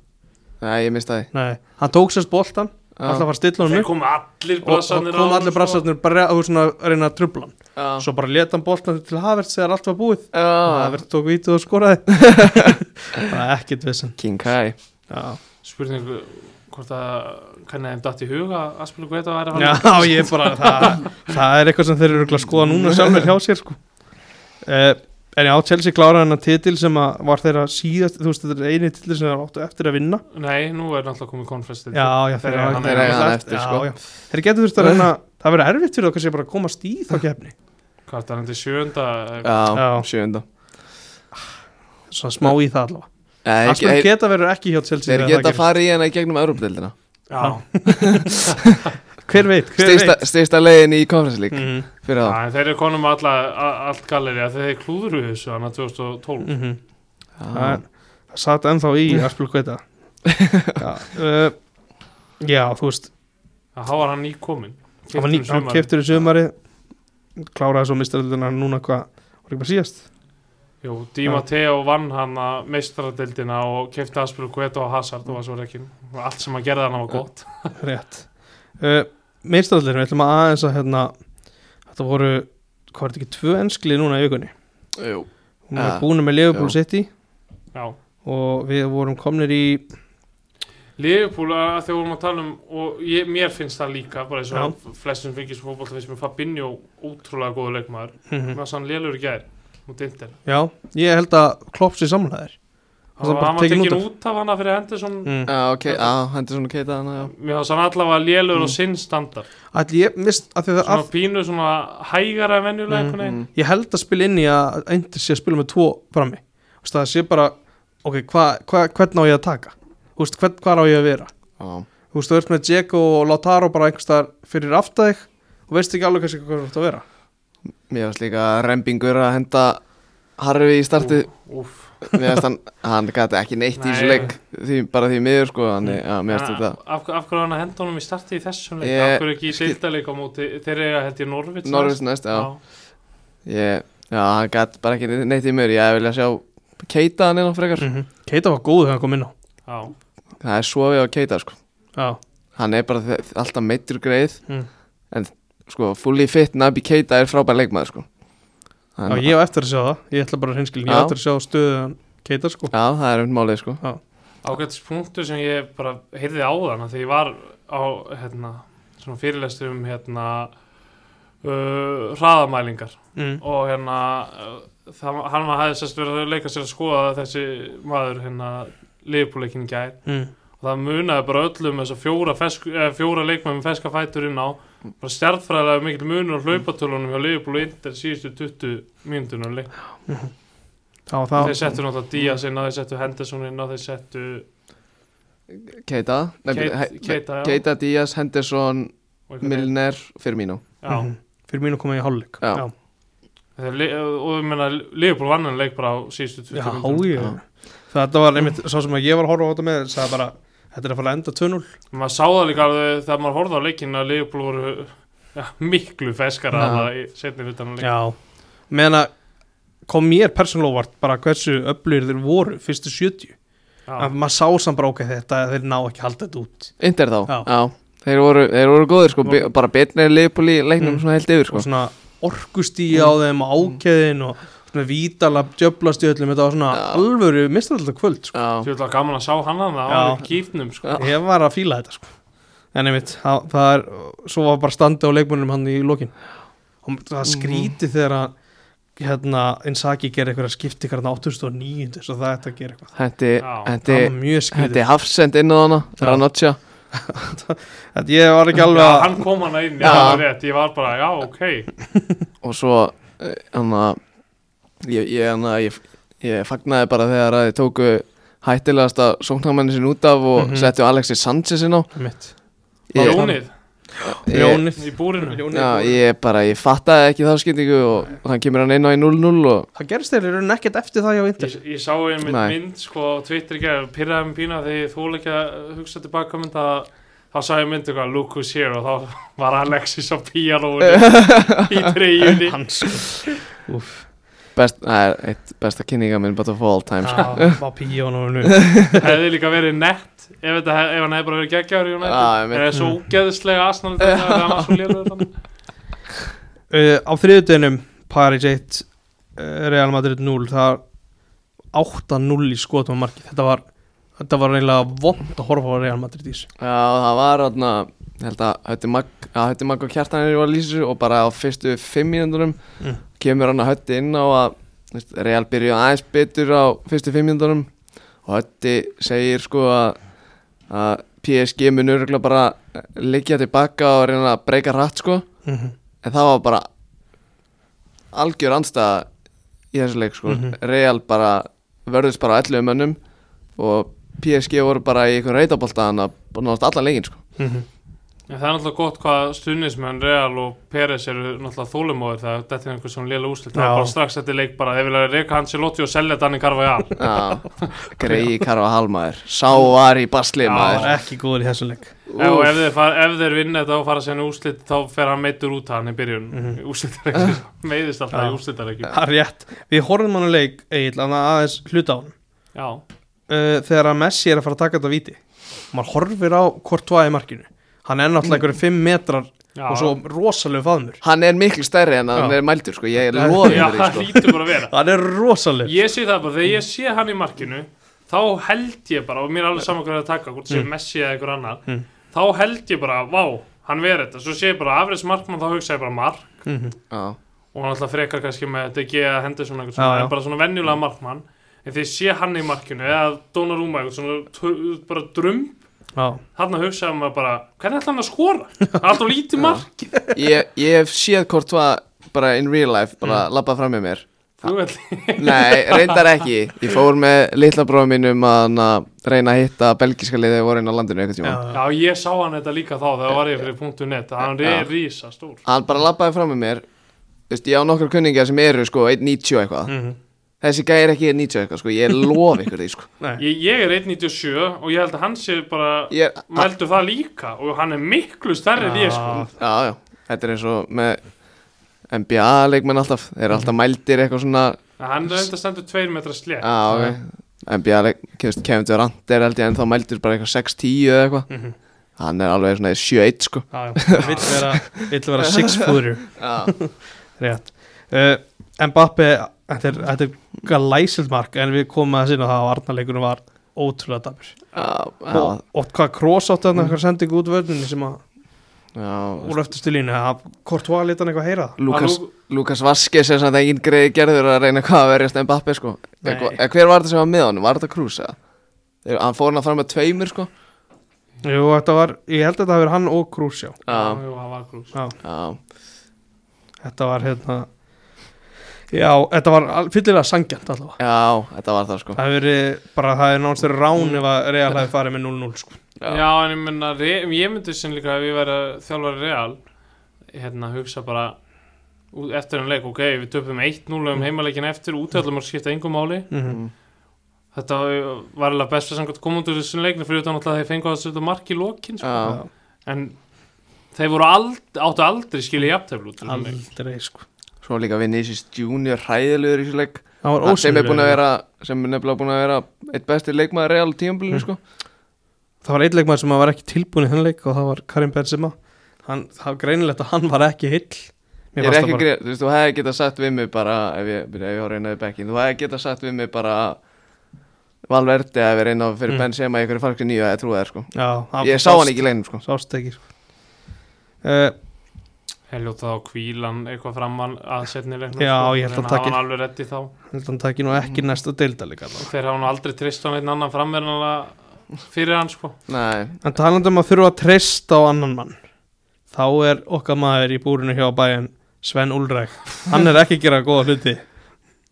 Nei, ég mista því Nei, hann tók sérst boltan Já. ætlaði að fara að stilla hann Þeir komu allir og, og brassarnir kom allir brassarnir bara að, svona, að reyna að trubla hann. Já. svo bara leta hann boltan til Havertz þegar allt var búið. Já. Havertz tók vítið og skoraði. Það er ekkit vissin King Kai. Já, Spurningu hvort að hvernig þeim datt í huga að spila hvað þetta væri að Já, ég bara, það, það er eitthvað sem þeir eru örugglega að skoða núna sjálfur hjá sér sko. uh, En já, Chelsea kláraði hennar titil sem að var þeirra síðast, þú veist, þetta er eini titil sem þeir áttu eftir að vinna. Nei, nú er náttúrulega komið konferenst Já, já, Þeir þeir eiga eiga hann eftir, já, sko. já. Þeir getur þurft að reyna, það verður erfitt fyrir það kannski bara að komast í þá kefni Hvað er það hann til sjönda Já, Já. sjönda Svona smá í það allavega. Þeir, geta verið ekki hjá Chelsea þeir geta farið í hana í gegnum Európa-deildina Já, Hver veit, hver Styrsta, veit? styrsta leiðin í Conference League Mhm, fyrir Já, það en þeir eru konum með allt galleri að þeir klúðru þessu hann að 2012 mhm. Já. Það er- það satt ennþá í Aspilkveita já, uh, já, þú veist. Að þá var hann nýkomin hann, var ný, hann keftur í sumari kláraði svo mistaröldina núna hvað var ekki bara síðast? Jú, Di Matteo vann hann að meistaradildina og kefti aðspilu Gueto og Hazard og var svo reikin og allt sem hann gerði hann var gott. Rétt. Uh, mistaröldina, við ætlum að aðeins að hérna, þetta voru hvað er þetta ekki, tvö enskli núna í augunni Jú. hún var búin með Liverpool. City. Já, og við vorum komnir í Liverpool að þegar við vorum að tala um og ég, mér finnst það líka bara eins og flestum fengist fótbolta finnst mér Fabinho ótrúlega góður leikmaður. Mhm. með sann lélur gær? Út Inter. Já, ég held að Klopp sér samlæðir og hann var tekin út af. hana fyrir Henderson mm. Já, ok, já, hendur svona keita hana, mér var sann allavega lélur Mm. og sinn standard. Ætli ég mist að því að svona pínu svona hægara en venjulega Mm, veginn. Ég held að spila inn í að eindir sé að spila með tvo frammi. Það sé bara, ok, hva, hva, hvern á ég að taka? Þú veist, hvern, hvar á ég að vera? Já, þú veist, þú ert með Dzeko og Lautaro bara einhverstaðar fyrir aftæðig og veist ekki alveg hvað þú ert að vera. Mér varst líka rembingur að henda Harfi í startið. Úf, hann, hann gæti ekki neitt í þessu Nei. leik því, bara því miður sko, hann, þetta af, af hverju hann að henda honum í starti í þessum leik Ég- af hverju ekki í deildaleik á móti þeir eiga held ég Norvits Norvis næst, já, já. ég, já, hann gæti bara ekki neitt í miður Ég vilja sjá Keita hann inn á frekar mm -hmm. Keita var góð þegar hann kom inn á já. Það er svo við á Keita sko já, Hann er bara alltaf meittur greið Mm. En sko, fully fit Nabi Keita er frábær leikmaður sko já, ég á eftir að sjá það. Ég ætla bara að hreinskilin, ég Já. eftir að sjá stöðu Keita sko. Já, það er um málið sko. Ágættis punktu sem ég bara heyrði á þann þegar ég var á hérna, svona fyrirlestur um hérna uh, hraðamælingar. Mm. og hérna uh, það, hann var hæði sérst verið að leika sér að skoða þessi maður hérna liðbúleikin gær. Mm. og það munaði bara öllum þess að fjóra, fjóra leikmenn með feska fætur inn á stjartfræðilega mikil munur á hlaupatölunum hjá Liverpool og Inter síðustu 20 mínútunar leik þá, þá, þeir settu náttúrulega Díaz inn á þeir settu Henderson inn á þeir settu Keita Nei, Keita, Keita, Díaz, Henderson, Milner, Firmino. Já, Mhm. fyrir mínu komið í hálfleik. Já. já, Þeir li- og ég meina Liverpool vann hann leik bara á síðustu 20 já, mínútum. ég þetta var einmitt, svo sem að ég var að horfa á þetta með sagði bara, þetta er að fara að enda 2-0 maður sá það líka alveg þegar maður horfði á leikin að Liverpool voru ja, miklu feskara að það í setni hlutan já, meðan að kom mér persónulega óvart bara hversu öflugir þeir voru fyrstu 70 Já. að maður sá samt bara ok þetta þeir ná ekki að halda þetta út. Inter þá, Já. já, Þeir, voru, þeir voru góðir sko, be, bara en Liverpool í leiknum Mm. svona heilt yfir sko. Og svona orkustíi á þeim og ákveðin og svona vítala djöblast í öllum þetta var svona Já. alvöru mistralda kvöld sko. Já, Þú að gaman að sá hann að það Já. var í kýrnum sko. Já. ég var að fíla þetta sko. en einmitt, það, það er svo var bara standi á leikmönnum hann í lokin og það skríti þegar að hérna, Insaki gerir eitthvað skipti hérna 8009 svo það ætti að gera eitthvað Já. það var mjög hendi skrítið Hafsend inn á hana Já. Ranoccia þetta ég var ekki alveg Já, að hann kom hann inn, já, Já. er rétt Ég var bara, já, ok og svo hann að ég, ég, ég, ég fagnaði bara þegar að þið tóku hættilegasta sóknarmanni sin út af og Mhm. settu Alexis Sanchez inn á Jónið, ég, Ljónið í búrinu Ljónið já, búið. ég bara, ég fattaði ekki þá skiptingu og, og hann kemur hann inn á í 0-0 og það gerist þeir eru nekkert eftir það hjá Inter Ég, ég sá einmitt Nei. mynd sko á Twitter í gerð, pyrraði mig pína þegar ég þóla ekki að hugsa tilbaka mynd að þá sá ég mynd eitthvað who's here og þá var Alexis á píanóinu í treyjunni hans sko. Best, það er eitt besta kynninga minn bara of all time sko. Já, var píjónu hefði líka verið nett ef, þetta, ef hann hefði bara verið United. Einmitt. eða svo úgeðslega asnal þegar hann var svo lélugur þannig. Uh, á þriðudeginum Paris 1 uh, Real Madrid 0 það var 8-0 í skotum á marki þetta var Þetta var reynilega vond að horfa á Real Madrid í þessu. Já, það var þarna ég held að Hötti Magg, að Hötti Magg og Kjartanir var að lýsa þessu og bara á fyrstu fimm mínúndunum Mm. kemur hann að Hötti inn á að veist, Real byrju aðeins betur á fyrstu fimm mínúndunum og Hötti segir sko að, að PSG mun örgulega bara liggja tilbaka og reyna að breyka rætt sko Mhm. en það var bara algjör andstæða í þessu leik sko Mhm. Real bara vörðist bara á 11 mönnum og PSG voru bara í einhvern reytabólta hann að náðast allan leikin sko Mhm. En það er náttúrulega gott hvað stuðnismenn Real og Peres eru náttúrulega þólumóðir það þetta er einhver svona lélega úslit það er bara strax þetta leik bara þeir vilja reyka Ancelotti og selja Danny Carvajal. Já, greiði karfa halmaður Sá var í basli maður. Ekki góður í þessu leik. Ef, og ef þeir, far, ef þeir vinna þetta og fara sérna úslit þá fer hann meittur út hann í byrjun. Mm. -hmm. meiðist alltaf Já. í úslitareiki Það er rétt. Við horfum hann að leik að aðeins hluta á hann Já, uh, Þegar að Messi er að fara að taka þetta víti Maður horfir á Courtois í markinu Hann er náttúrulega einhverjum 5 metrar já, og svo rosalega faðmur. Hann er miklu stærri en hann Já. er mældur sko. Ég loði já. fyrir það sko að Hann er rosalega Ég sé það bara, þegar ég sé hann í markinu þá held ég bara, og mér er alveg saman hvað er að taka hvort sé Mm. Messi eða einhver annar Mm. þá held ég bara, vá, hann verið þetta. Svo sé ég bara afriðs markmann, þá hugsa ég bara mark. Mhm. Já, og hann alltaf frekar kannski með DG að hendi svona eitthvað Já, svona, já. en bara svona venjulega markmann. En þegar ég sé hann í markinu eða Donnarumma eitthvað svona bara drum Já, þarna hugsaði maður bara, hvernig ætla hann að skora? Alltaf lítið mark. Ég, ég hef séð hvort var bara in real life Bara mm. labbað fram með mér. Nei, reyndar ekki. Ég fór með litla bróðum mínum að hann að reyna að hitta belgiska liðið voru inn á landinu eitthvað tíma já, já, ég sá hann þetta líka þá þegar var ég fyrir punktu net. Hann er rísa stór Hann bara labbaði fram með mér. Þú veist, ég á nokkur kunningar sem eru sko 1.90 eitthvað. Mhm. Þessi gæði er ekki 1.90 eitthvað sko. Ég lof ykkur því sko. Nei. ég, ég er 1.97 og ég held að hann sé bara ég, mældu það líka og hann er miklu stærri en ég sko. Já, já, þetta er eins og með NBA leikmenn alltaf. Þeir eru alltaf mældir eitthvað svona hann er þetta stendur 2 metra slétt. Já, ok. NBA leik, kemst, Kevin Durant er held ég en þá mældir bara eitthvað 6-10 eða eitthvað. Mhm. Hann er alveg svona 7-1 sko. Já, já. Vill vera, vill vera six footer. Já, Rétt. Uh, Mbappe, þetta er, þetta er glæsild mark en við komum að sinna það að varnarleikunum var ótrúlega dabur já, og, já, og hvað krós áttu þarna eitthvað sending út vörninni sem að já. úr eftirstu línu að Courtois leta hann eitthvað heyra það? Lukas, Hann- Lukas Vaskes er samt engin greið gerður að reyna hvað að verjast sko. Nei. Eða hva- eða Hver var þetta sem var með honum? Var þetta Krús eða? Hann fór hann að fara með tveimur sko. Jú, þetta var, ég held að þetta hafi verið hann og Krús já. já, Já, jú, hann var já, þetta var hérna já, þetta var fyllilega sangjant allavega. Já, þetta var það sko. Það hefur bara það er náttúrulega rán ef að Real hefði farið með 0-0 sko. Já, en ég menna, ég myndi sem líka ef ég væri þjálfari real hérna hugsa bara ú- eftir en leik, ok, við töpum 1-0 um heimaleikin eftir, útöðlum að skipta engum máli. Mm þetta var alveg best að samkvæmt koma út úr þessum leikni fyrir alltaf að þeir fengu að setja mark í lokin sko. Já, en þeir voru ald, áttu aldrei skilja út þessum leik. Aldrei sko. Svo líka Vinicius Junior hræðilegur í þessu leik. Sem er búin að vera sem er nefnilega búin að vera eitt besti leikmaður Real tímabilinu Mm. sko. Það var eitthvað sem var ekki tilbúin í þennan leik og það var Karim Benzema. Hann, það var greinilegt að hann var ekki hill Ég er ekki greið, þú veist, þú hefði getað sagt við mig bara ef ég, ef ég var reynaði bekkin þú hefði getað sagt við mig bara Valverdi að við reyna fyrir Mm. Benzema í einhverju falskri nýju að ég trúi það sko. Já, Ég sá hann ekki í leinum sko Heljóta þá kvílan eitthvað framann að setni leiknum Já, sko, ég held að hann alveg reddi þá. Held að hann taki nú ekki næsta deildalega þeir hafa nú aldrei trist á einn annan framverðan fyrir hann sko. Nei, en talandi um að þurfa að treysta á annan mann þá er okkar maður í búrinu hjá bæjan Sven Ulræk hann er ekki að gera góða hluti.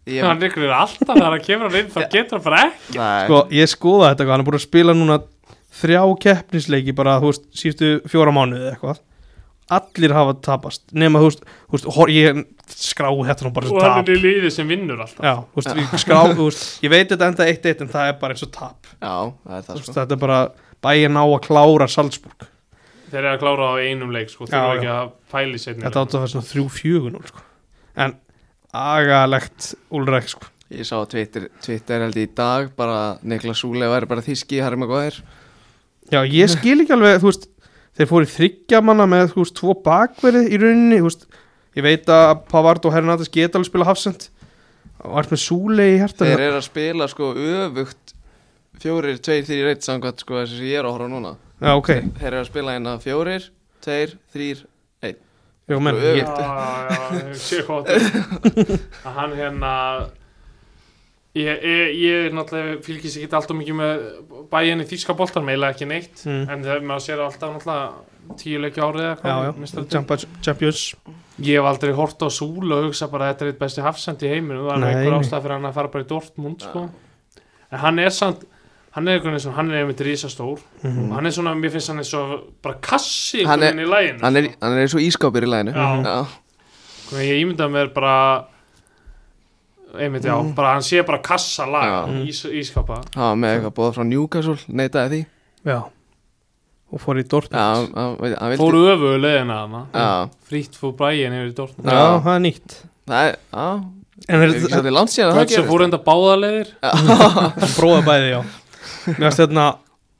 Ég, hann ykkur er alltaf þegar hann kemur hann inn þá getur hann bara ekki. Nei. sko, ég skoða þetta, hann er búin að spila núna þrjá keppnisleiki bara, þú veist, síðustu fjóra mánuði eða eitthvað allir hafa tapast. Nema, þú veist, ég skrá þetta nú bara og svo hann tap. er í liði sem vinnur alltaf. Já, veist, ég skrá, veist, ég veit þetta enda 1-1 en það er bara eins og tap. Já, það er það veist, sko. þetta er bara bæjan á að klára Salzburg. Þeir eru að klára á einum leik sko, þeir eru ekki að pæli setni þetta átt að vera svona 3-4-0 sko. en agalegt Ulræk sko. Ég sá á Twitter, Twitter held í dag bara Niklas Súle væri bara þíski Harry Maguire. Já, ég skil ekki alveg þú veist, þeir fóru þryggja manna með þú veist, tvo bakverði í rauninni þú veist, ég veit að Pavard og Hernatas geta alveg spila hafsend og allt með Súle í Þeir hærtan eru að spila sko öfugt fjórir, tveir, þrýr, eitt samkvæmt sko þessi sem ég er að horfa núna. Já, ok, Þeir eru að spila hérna fjórir, tveir, þrýr já, menn Öfugt. ég, Já, já, ég sé er. að hann hérna ég, ég, ég náttúrulega fylgist ekki alltaf mikið með bæinn í þýska boltan meila ekki neitt Mm. en þegar maður sér alltaf náttúrulega tíu leiki árið eða Já, hvað já, meistaradeildin. Champions- Champions ég hef aldrei hort á Súl og hugsa bara að þetta er eitt besti hafsend í heiminu það er einhver ástæð fyrir hann að fara bara í Dortmund sko. en hann er samt hann er einhvern veginn svona, hann er einmitt risastór Mhm. og hann er svona, mér finnst hann eins og bara kassi einhvern er- veginn í læginu Hann er, hann er eins og ískápir í læginu Já. Já. Sko, ég ímynda mér bara einmitt já, Mm. bara hann sé bara kassa lag Já. ís, ískapa. Var með eitthvað bóða frá Newcastle Neitaði því. Já. Og fór í Já, Dortmund hann, hann, fóru öfu leðina hana Já, frýtt fór bræin yfir í Dortmund. Já, Já. það er nýtt. Það er, já. En Er er ekki þetta svolítið langt síðan að það gerist fór enda báðaleðir prófa bæði, já. Mér finnst þetta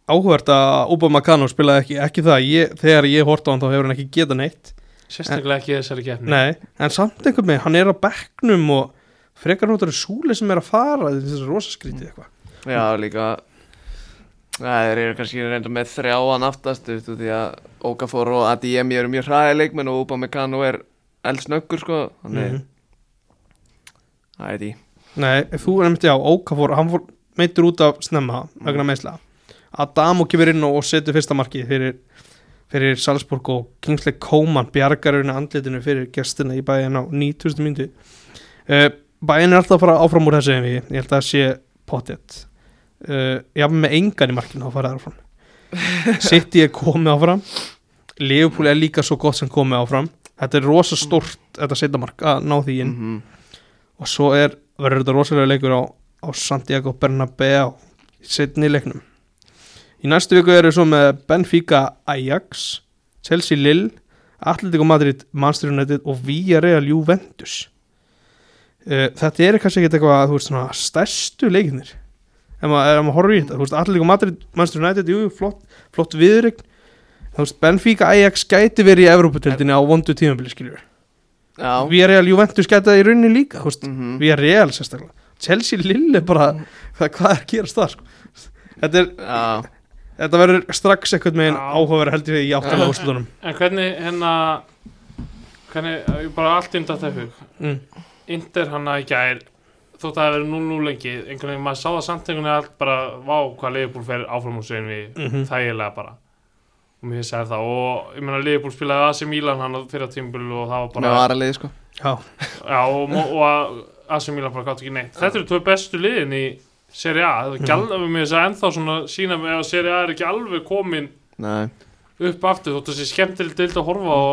áhvert að Obama Kano spilaði ekki, ekki það. Ég, Þegar ég horta á hann þá hefur hann ekki getað neitt. Sérstaklega ekki í þessari keppni. Nei, en samt einhvern veginn, hann er á bekknum og frekar notar súli sem er að fara þessi rosaskrítið eitthvað. Já, líka Það eru kannski reynda með þrjáan aftast þú veist, því að Okafor og ADM eru mjög hraði leikmenn og Upamecano er eldsnöggur sko Þannig, Mhm. það er því. Nei, þú er einmitt, já, Ókafór hann fór meittur út af snemma vegna meðsla Adamo kemur inn og setur fyrsta markið fyrir, fyrir Salzburg og Kingsley Coman bjargar hérna andlitinu fyrir gestina í bæin á 9000 myndi uh, Bæin er alltaf að fara áfram úr þessu við, ég held að það sé pottet. Uh, Já, með engan í markinu þá fara það áfram. City er komið áfram. Leopold er líka svo gott sem komið áfram. Þetta er rosa stort, þetta setja mark að ná því inn. -hmm. og svo er, verður þetta rosalega leikur á, á Santiago Bernabéu í setni leiknum. Í næstu viku eru svo með Benfica Ajax Chelsea Lille Atletico Madrid, Manchester United og Villarreal Juventus þetta er kannski ekki eitthvað þú veist svona stærstu leikinir ef maður, maður horfir í þetta þú veist, Atletico Madrid, Manchester United, jú, flott flott viðrygg þú veist, Benfica Ajax gæti verið í Evróputildinni á vondu tímabili skiljur Já. Villarreal Juventus gæti það í rauninni líka mm við erum real sérstaklega. Chelsea Lille bara, hvað, hvað er að gerast það sko? þetta, er, Já, þetta verður strax eitthvað með einn áhugaverð heldur við í áttalega úrslutunum en hvernig hérna hvernig, bara allt um þetta hug. Mm. Inter hann að í gær þótt að það hefur 0-0 lengi einhvern veginn maður sá það samt einhvern veginn allt bara vá hvað Leifbúl fer áfram úr svein við Mhm. þægilega bara. Og mér segir það og ég meina Leifbúl spilaði AC Milan hann fyrir tímbil og það var með bara varaliði sko. Já, já, og, og að AC Milan bara gátt ekki neitt. Þetta eru tvö bestu liðin í Serie A. Það er ekki alveg með þess að ennþá svona sína með að Serie A er ekki alveg komin Nei, upp aftur þótt þessi skemmtileg dild að horfa á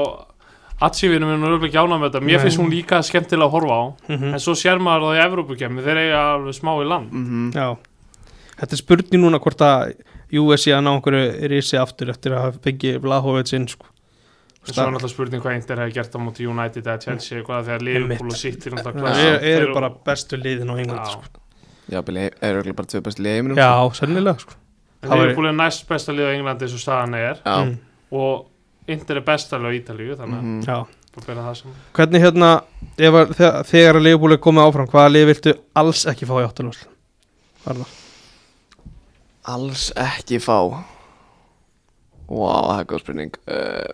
Atsífinu minn er auðvitað ekki ánað með þetta. Mér Nei. finnst hún líka skemmtilega að horfa á. Mm en svo sér maður það í Evrópukemmi þeir eiga alveg smá í land. Mm já. Þetta er spurning núna hvort að USC að ná einhverju risi aftur eftir að fengi Vlahovic inn sko. svo er náttúrulega spurning hvað Inter hefði gert á móti United eða Chelsea eitthvað þegar Liverpool og City er náttúrulega eru, bara bestu liðin á England sko. Já, eru örugglega bara tvö bestu liði í heiminum já, sennilega sko. Væri- Liverpool er næst besta lið á Englandi eins og staðan er. Já, mm. og Inter er besta lið á Ítalíu þannig að saman. Hvernig hérna ef að, þegar, þegar að er komið áfram hvaða lið viltu alls ekki fá í var það Alls ekki fá. Vá, það er góð spurning. Uh,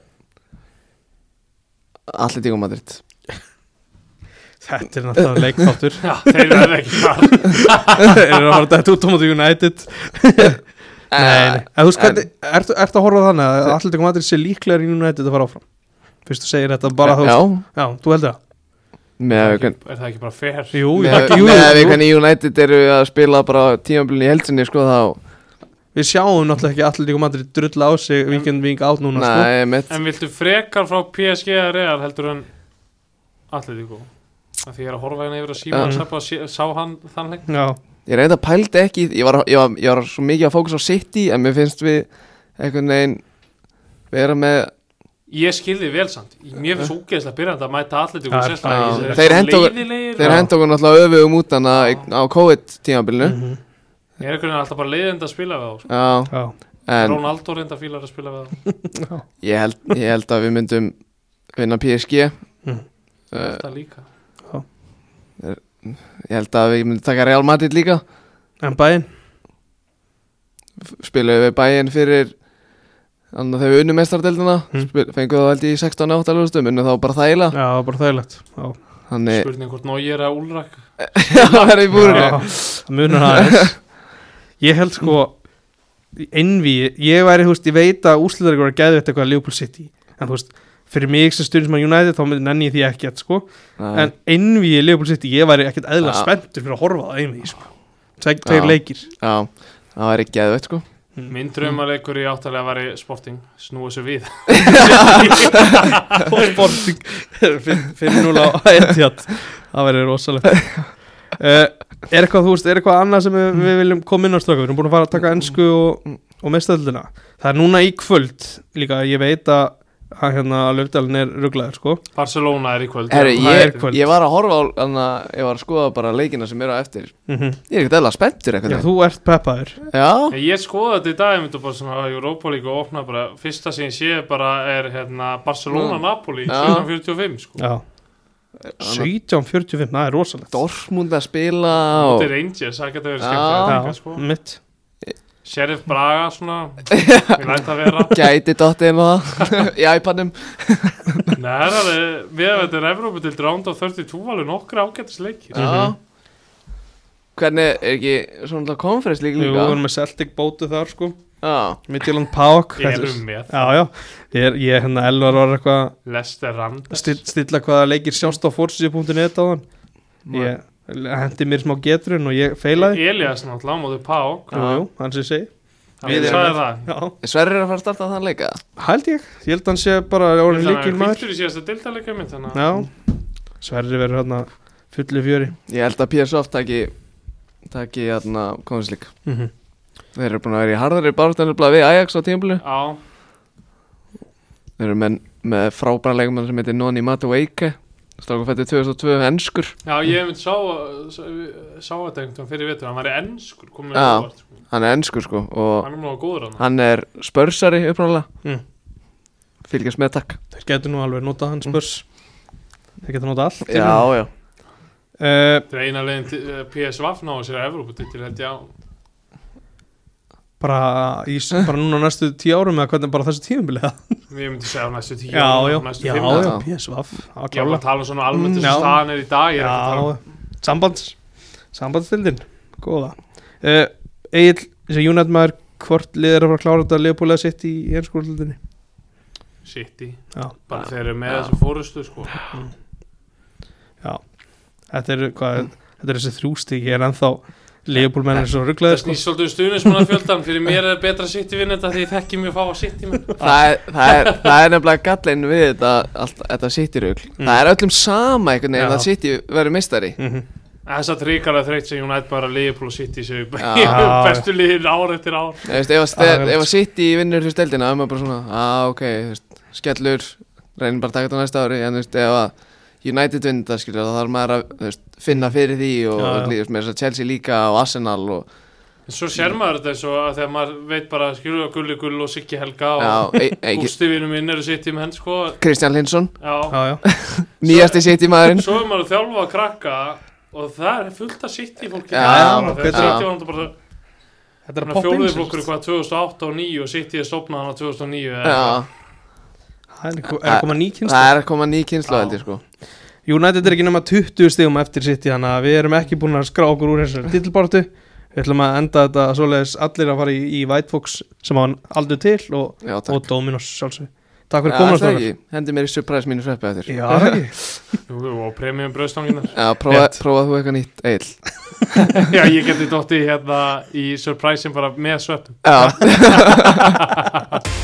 Atletico Madrid. Þetta er náttúrulega leikþáttur. Já, þeir verða ekki þar þeir eru að fara þetta út á United Nei, en hvernig, ertu, ertu að horfa þannig að Atletico Madrid sé líklegar í United að fara áfram? Fyrst þú segir þetta bara þú Já, Já, þú heldur það? Með að við Er það ekki bara fair? Jú, með, það- jú, með að við jú, hvernig United eru að spila bara tímabilin í heldsinni sko þá Við sjáum náttúrulega ekki Atletico Madrid drulla á sig Víkend ving át núna sko. Mitt. En viltu frekar frá PSG eða Real heldur en Atletico? Af Því ég er að horfa hérna yfir að síma sá hann þann leik. Já, Ég reynda pældi ekki ég var, ég, var, ég var svo mikið að fókus á City en mér finnst við einhvern veginn vera með Ég skilði vel samt. Mér finnst ógeðslega byrjandi að mæta Atletico Já, sérstaklega. já. í þessu- Þeir henda okkur- náttúrulega öfugum út á COVID tímabilinu. Mhm, Ég er einhvern veginn alltaf bara leiðind að spila við þá sko. Já, já, en Ronaldo reynda fílar að spila við já. ég held, ég held að við myndum vinna PSG Mm. uh, Þetta líka Ég held að við myndum taka Real Madrid líka. En bæinn spilaðu við bæinn fyrir Þannig að þegar við unnum mestardeldina Mm. mm. fenguðu það held í 16-8 lústum unnum þá bara þægilega. Já, bara þægilegt. Já, Þannig spurning hvort nóg ég er að úlrak það er í búrinu. Já, Ég held sko Envi, ég væri, þú veist, ég veit að úsliðar voru að geða þetta eitthvað að Liverpool City. En þú veist, fyrir mig sem stundum sem að United þá nenni ég því ekkert, sko. Nei. En Envi í Liverpool City, ég væri ekkert eðla Já. spenntur fyrir að horfa á Envi, sko. Tveir tveir Já. leikir. Já, það var ekki geðveitt sko Minn draumaleikur í áttalega var í sporting. Snúa sér við. Og Sporting. 5-0 á Etihad. Það verður rosalegt. Uh, er eitthvað, þú veist, er eitthvað annað sem við, við viljum koma inn á straka, við erum búin að fara að taka ennsku og, og mestöldina það er núna í kvöld líka, ég veit að að hérna lögdalinn er rugglaður sko. Barcelona er í kvöld. Það ég, er kvöld. ég var að horfa á hana, ég var að skoða bara leikina sem eru á eftir. Mm Ég er ekkert eðla spenntur eitthvað já, þú ert peppaður. Já, Ég- Ég skoða þetta í dag, ég myndi bara svona að Europa League og opna bara, fyrsta sem ég sé bara er hérna Barcelona-Napoli Já. 1745 sko. já. 17.45, það er rosalegt. Dortmund að spila Þetta og er Rangers, það getur verið skemmt já, sko. mitt Sheriff Braga svona, ég læt að vera. Gæti dottið inn á það. Í iPadnum Nei, það er alveg, við er Evrópu til round of 32 alveg nokkra ágættis leikir Já. Hvernig er ekki svona konferens líka Jú, við líka? erum með Celtic bótu þar sko. Já, Midtjylland Pák Ég erum með. Já, já, ég er, ég er hérna Elvar var eitthvað Lester Randers. Still, stilla hvaða leikir sjást á forsíðu.net á hann ég hendi mér smá getrun og ég feilaði. Elias náttúrulega á móti Pák hann sem segi. Sverrir er að fara að starta þann leika held ég, ég held að hann sé bara orðin líkil maður Hviltur í síðasta dildalega mitt þannig að já, Sverri verður hérna fullu fjöri. Ég held að PSV taki taki hérna líka mm -hmm. Þeir eru búin að vera í harðari barðstænlega við Ajax á tímabili. Já, Þeir eru með, með frábæra leikumann sem heitir Noni Matueike Stráku fættið 2002 ennskur já ég myndi sá, sá, sá þetta einhvern veginn fyrir vetur, hann var ennskur Já. með óvart sko. Hann er ennskur sko og Hann er nú góður hann hann er spörsari uppnáðlega Mm. Fylgjast með takk. Þeir getur nú alveg notað hann spörs. Þeir getur notað allt Já, já. uh, Þetta er eina til uh, PSV náðu sér að Evrópu til held ég á bara, í, bara núna næstu tíu árum eða hvernig bara þessu tímubili já, Við myndum segja á næstu tíu já, árum, já, næstu já, já, árum. PSV Ég var að tala um svona almennt Mm, þess já. að staðan er í dag er að um Já, sambands Sambandsstildin, góða. Uh, Egil, þessi maður Hvort lið er að fara að klára þetta Leopold sitt í einskólildinni City, Já, bara þeir eru með Já. þessu fórustu sko. já. Þetta er, hvað, þetta er þessi þrjústík Ég er ennþá Leopold menn er svo Það rugglaði sko. snýst svolítið um stuðnismannafjöldan Fyrir mér er betra City vinn þetta því ég þekki mjög fá að City menn. Það er, það, er, það er nefnilega gallin við þetta, allt, þetta City-rugl. Mm. Það er öllum sama einhvern veginn að City verður mistari mm Þess að tríkala þreytt sem United bara Liverpool og City séu Já. bestu liðin ár eftir ár. Þú veist, ef, að, ef að City vinnur fyrir steldina þá er maður bara svona, að ok, þú veist, skellur reynir bara að taka þetta næsta ári en þú veist, ef að United vinn það skilur þá þarf maður að veist, finna fyrir því og, Já, já. og lífst með þess að Chelsea líka og Arsenal og svo sér maður þetta eins og að þegar maður veit bara skilur að Gulli Gull og Siggi Helga og e, e, vinnum minn eru City menn sko. Kristján Linsson, Já, Já, já, nýjasti City maðurinn. Svo er maður að þjálfa að krakka og það er fullt fólki. Að- var náttúrulega bara þetta er að að flokkur sagt. eitthvað 2008 og 2009 og City er stopnað hann á 2009 eða. Það er að koma ný kynst það er að koma ný kynslu Já. held ég sko. United er ekki nema 20 stigum eftir sitt Þannig að við erum ekki búin að skrá okkur úr þessu titilbáratu Við ætlum að enda þetta svoleiðis allir að fara í, í White Fox sem hann aldur til og, Já, og Dominos sjálfsög Takk fyrir Já, komin það ekki, hendi mér í surprise mínu sveppi eftir. Já, það ekki? Og premium bröðstanginar Já, prófa, Rétt. prófa þú eitthvað nýtt, Eil. Já, ég geti dotti hérna í surprisein bara með svöppum Já